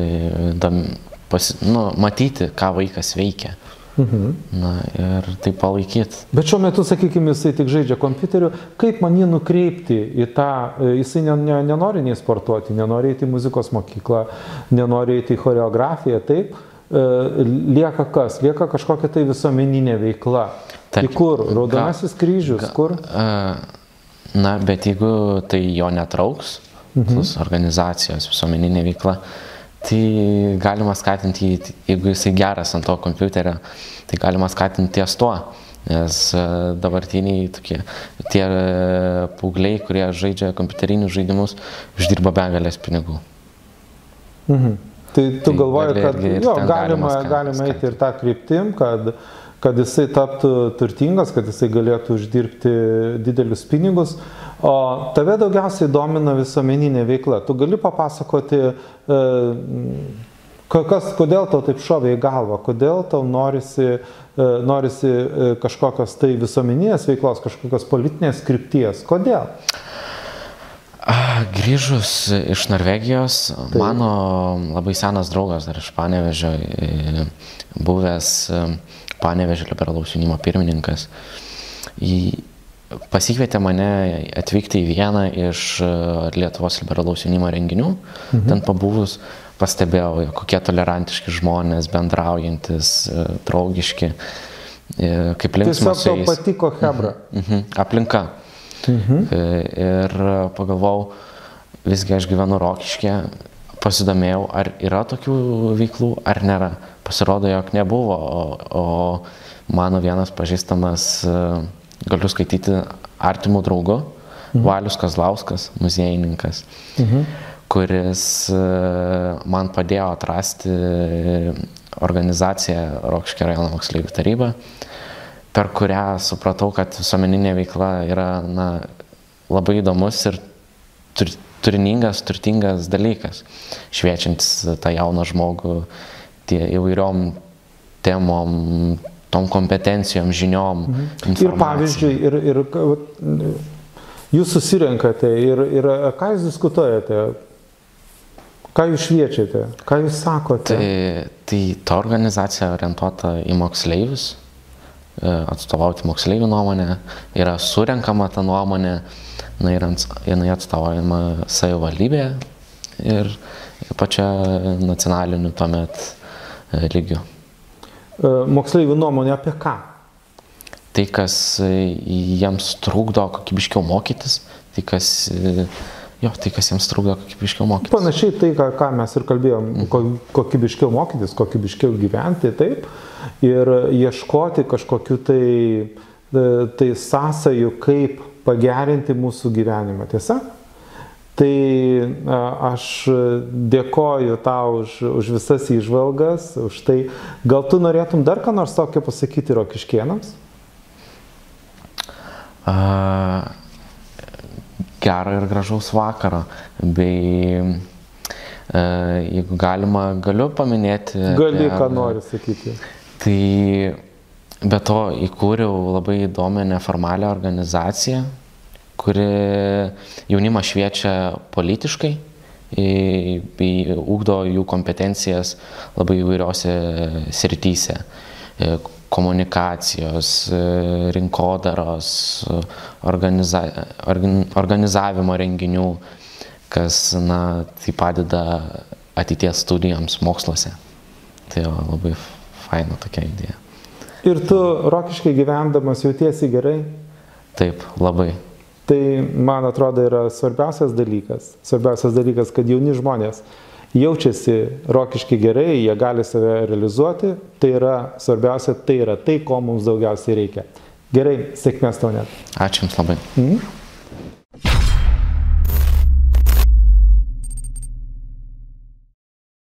dam, pasi, nu, matyti, ką vaikas veikia. Mhm. Na ir tai palaikyti. Bet šiuo metu, sakykime, jisai tik žaidžia kompiuteriu, kaip man jį nukreipti į tą, e, jisai ne, ne, nenori nei sportuoti, nenori eiti į muzikos mokyklą, nenori eiti į choreografiją, taip, e, lieka kas, lieka kažkokia tai visuomeninė veikla. Tai kur? Raudonasis kryžius, ga, kur? Na, bet jeigu tai jo netrauks, mhm. organizacijos visuomeninė veikla, tai galima skatinti jeigu jisai geras ant to kompiuterio, tai galima skatinti ties tuo. Nes e, dabartiniai tokie, tie e, paaugliai, kurie žaidžia kompiuterinius žaidimus, uždirba begalės pinigų. Mhm. Tai tu tai galvoji, kad jo, galima, galima eiti ir tą kryptim, kad uh, kad jisai taptų turtingas, kad jisai galėtų uždirbti didelius pinigus. O tave daugiausiai domina visuomeninė veikla. Tu gali papasakoti, e, kas, kodėl tau taip šovė į galvą, kodėl tau norisi, e, norisi e, kažkokios tai visuomeninės veiklos, kažkokios politinės krypties. Kodėl? Grįžus iš Norvegijos, Taip. mano labai senas draugas dar iš Panevežio, buvęs Panevežė liberalaus jaunimo pirmininkas. Į, pasikvietė mane atvykti į vieną iš e, Lietuvos liberalaus jaunimo renginių. Mhm. Ten pabuvus pastebėjau, kokie tolerantiški žmonės, bendraujantis, e, draugiški, e, kaip linksma. Tiesiog tau patiko Hebra. Mhm. Mhm. Aplinka. Mhm. Ir pagalvojau, visgi aš gyvenu Rokiškė, pasidomėjau, ar yra tokių veiklų, ar nėra pasirodo, jog nebuvo, o, o mano vienas pažįstamas, e, galiu skaityti, artimų draugų, mhm. Valius Kazlauskas, muziejininkas, mhm. kuris e, man padėjo atrasti organizaciją Rokškio rajono moksleivių taryba, per kurią supratau, kad visuomeninė veikla yra na, labai įdomus ir tur, turiningas, turtingas dalykas, šviečiantis tą jauną žmogų tie įvairiom temom, tom kompetencijom, žiniom. Mhm. Ir pavyzdžiui, ir, ir jūs susirenkate ir, ir ką jūs diskutuojate, ką jūs šviečiate, ką jūs sakote. Tai, tai ta organizacija orientuota į moksleivius, e, atstovauti moksleivių nuomonę, yra surenkama ta nuomonė, na, ir jinai atstovaujama savivaldybėje ir pačia nacionaliniu tuomet lygiu. E, moksleivių nuomonė apie ką? Tai, kas e, jiems trukdo kokybiškiau mokytis, tai kas, e, jo, tai, kas jiems trukdo kokybiškiau mokytis. Panašiai tai, ką, ką mes ir kalbėjom, mhm. kokybiškiau mokytis, kokybiškiau gyventi, taip, ir ieškoti kažkokiu tai, tai sąsajų, kaip pagerinti mūsų gyvenimą. Tiesa? Tai aš dėkoju tau už, už visas įžvalgas, už tai. Gal tu norėtum dar ką nors tokio pasakyti rokiškienams? Uh, gerą ir gražaus vakaro. Bei, uh, jeigu galima, galiu paminėti. Gali, apie, ką nori sakyti. Tai be to įkūriau labai įdomią neformalią organizaciją, kuri jaunimą šviečia politiškai, ugdo jų kompetencijas labai įvairiose srityse e, komunikacijos, e, rinkodaros, organiza, organizavimo renginių, kas na, tai padeda ateities studijoms moksluose. Tai jo, labai faina tokia idėja. Ir tu rokiškai gyvendamas jautiesi gerai? Taip, labai. Tai, man atrodo, yra svarbiausias dalykas. Svarbiausias dalykas, kad jauni žmonės jaučiasi rokiškai gerai, jie gali save realizuoti. Tai yra svarbiausia, tai yra tai, ko mums daugiausiai reikia. Gerai, sėkmės tau net. Ačiū Jums labai. Mm.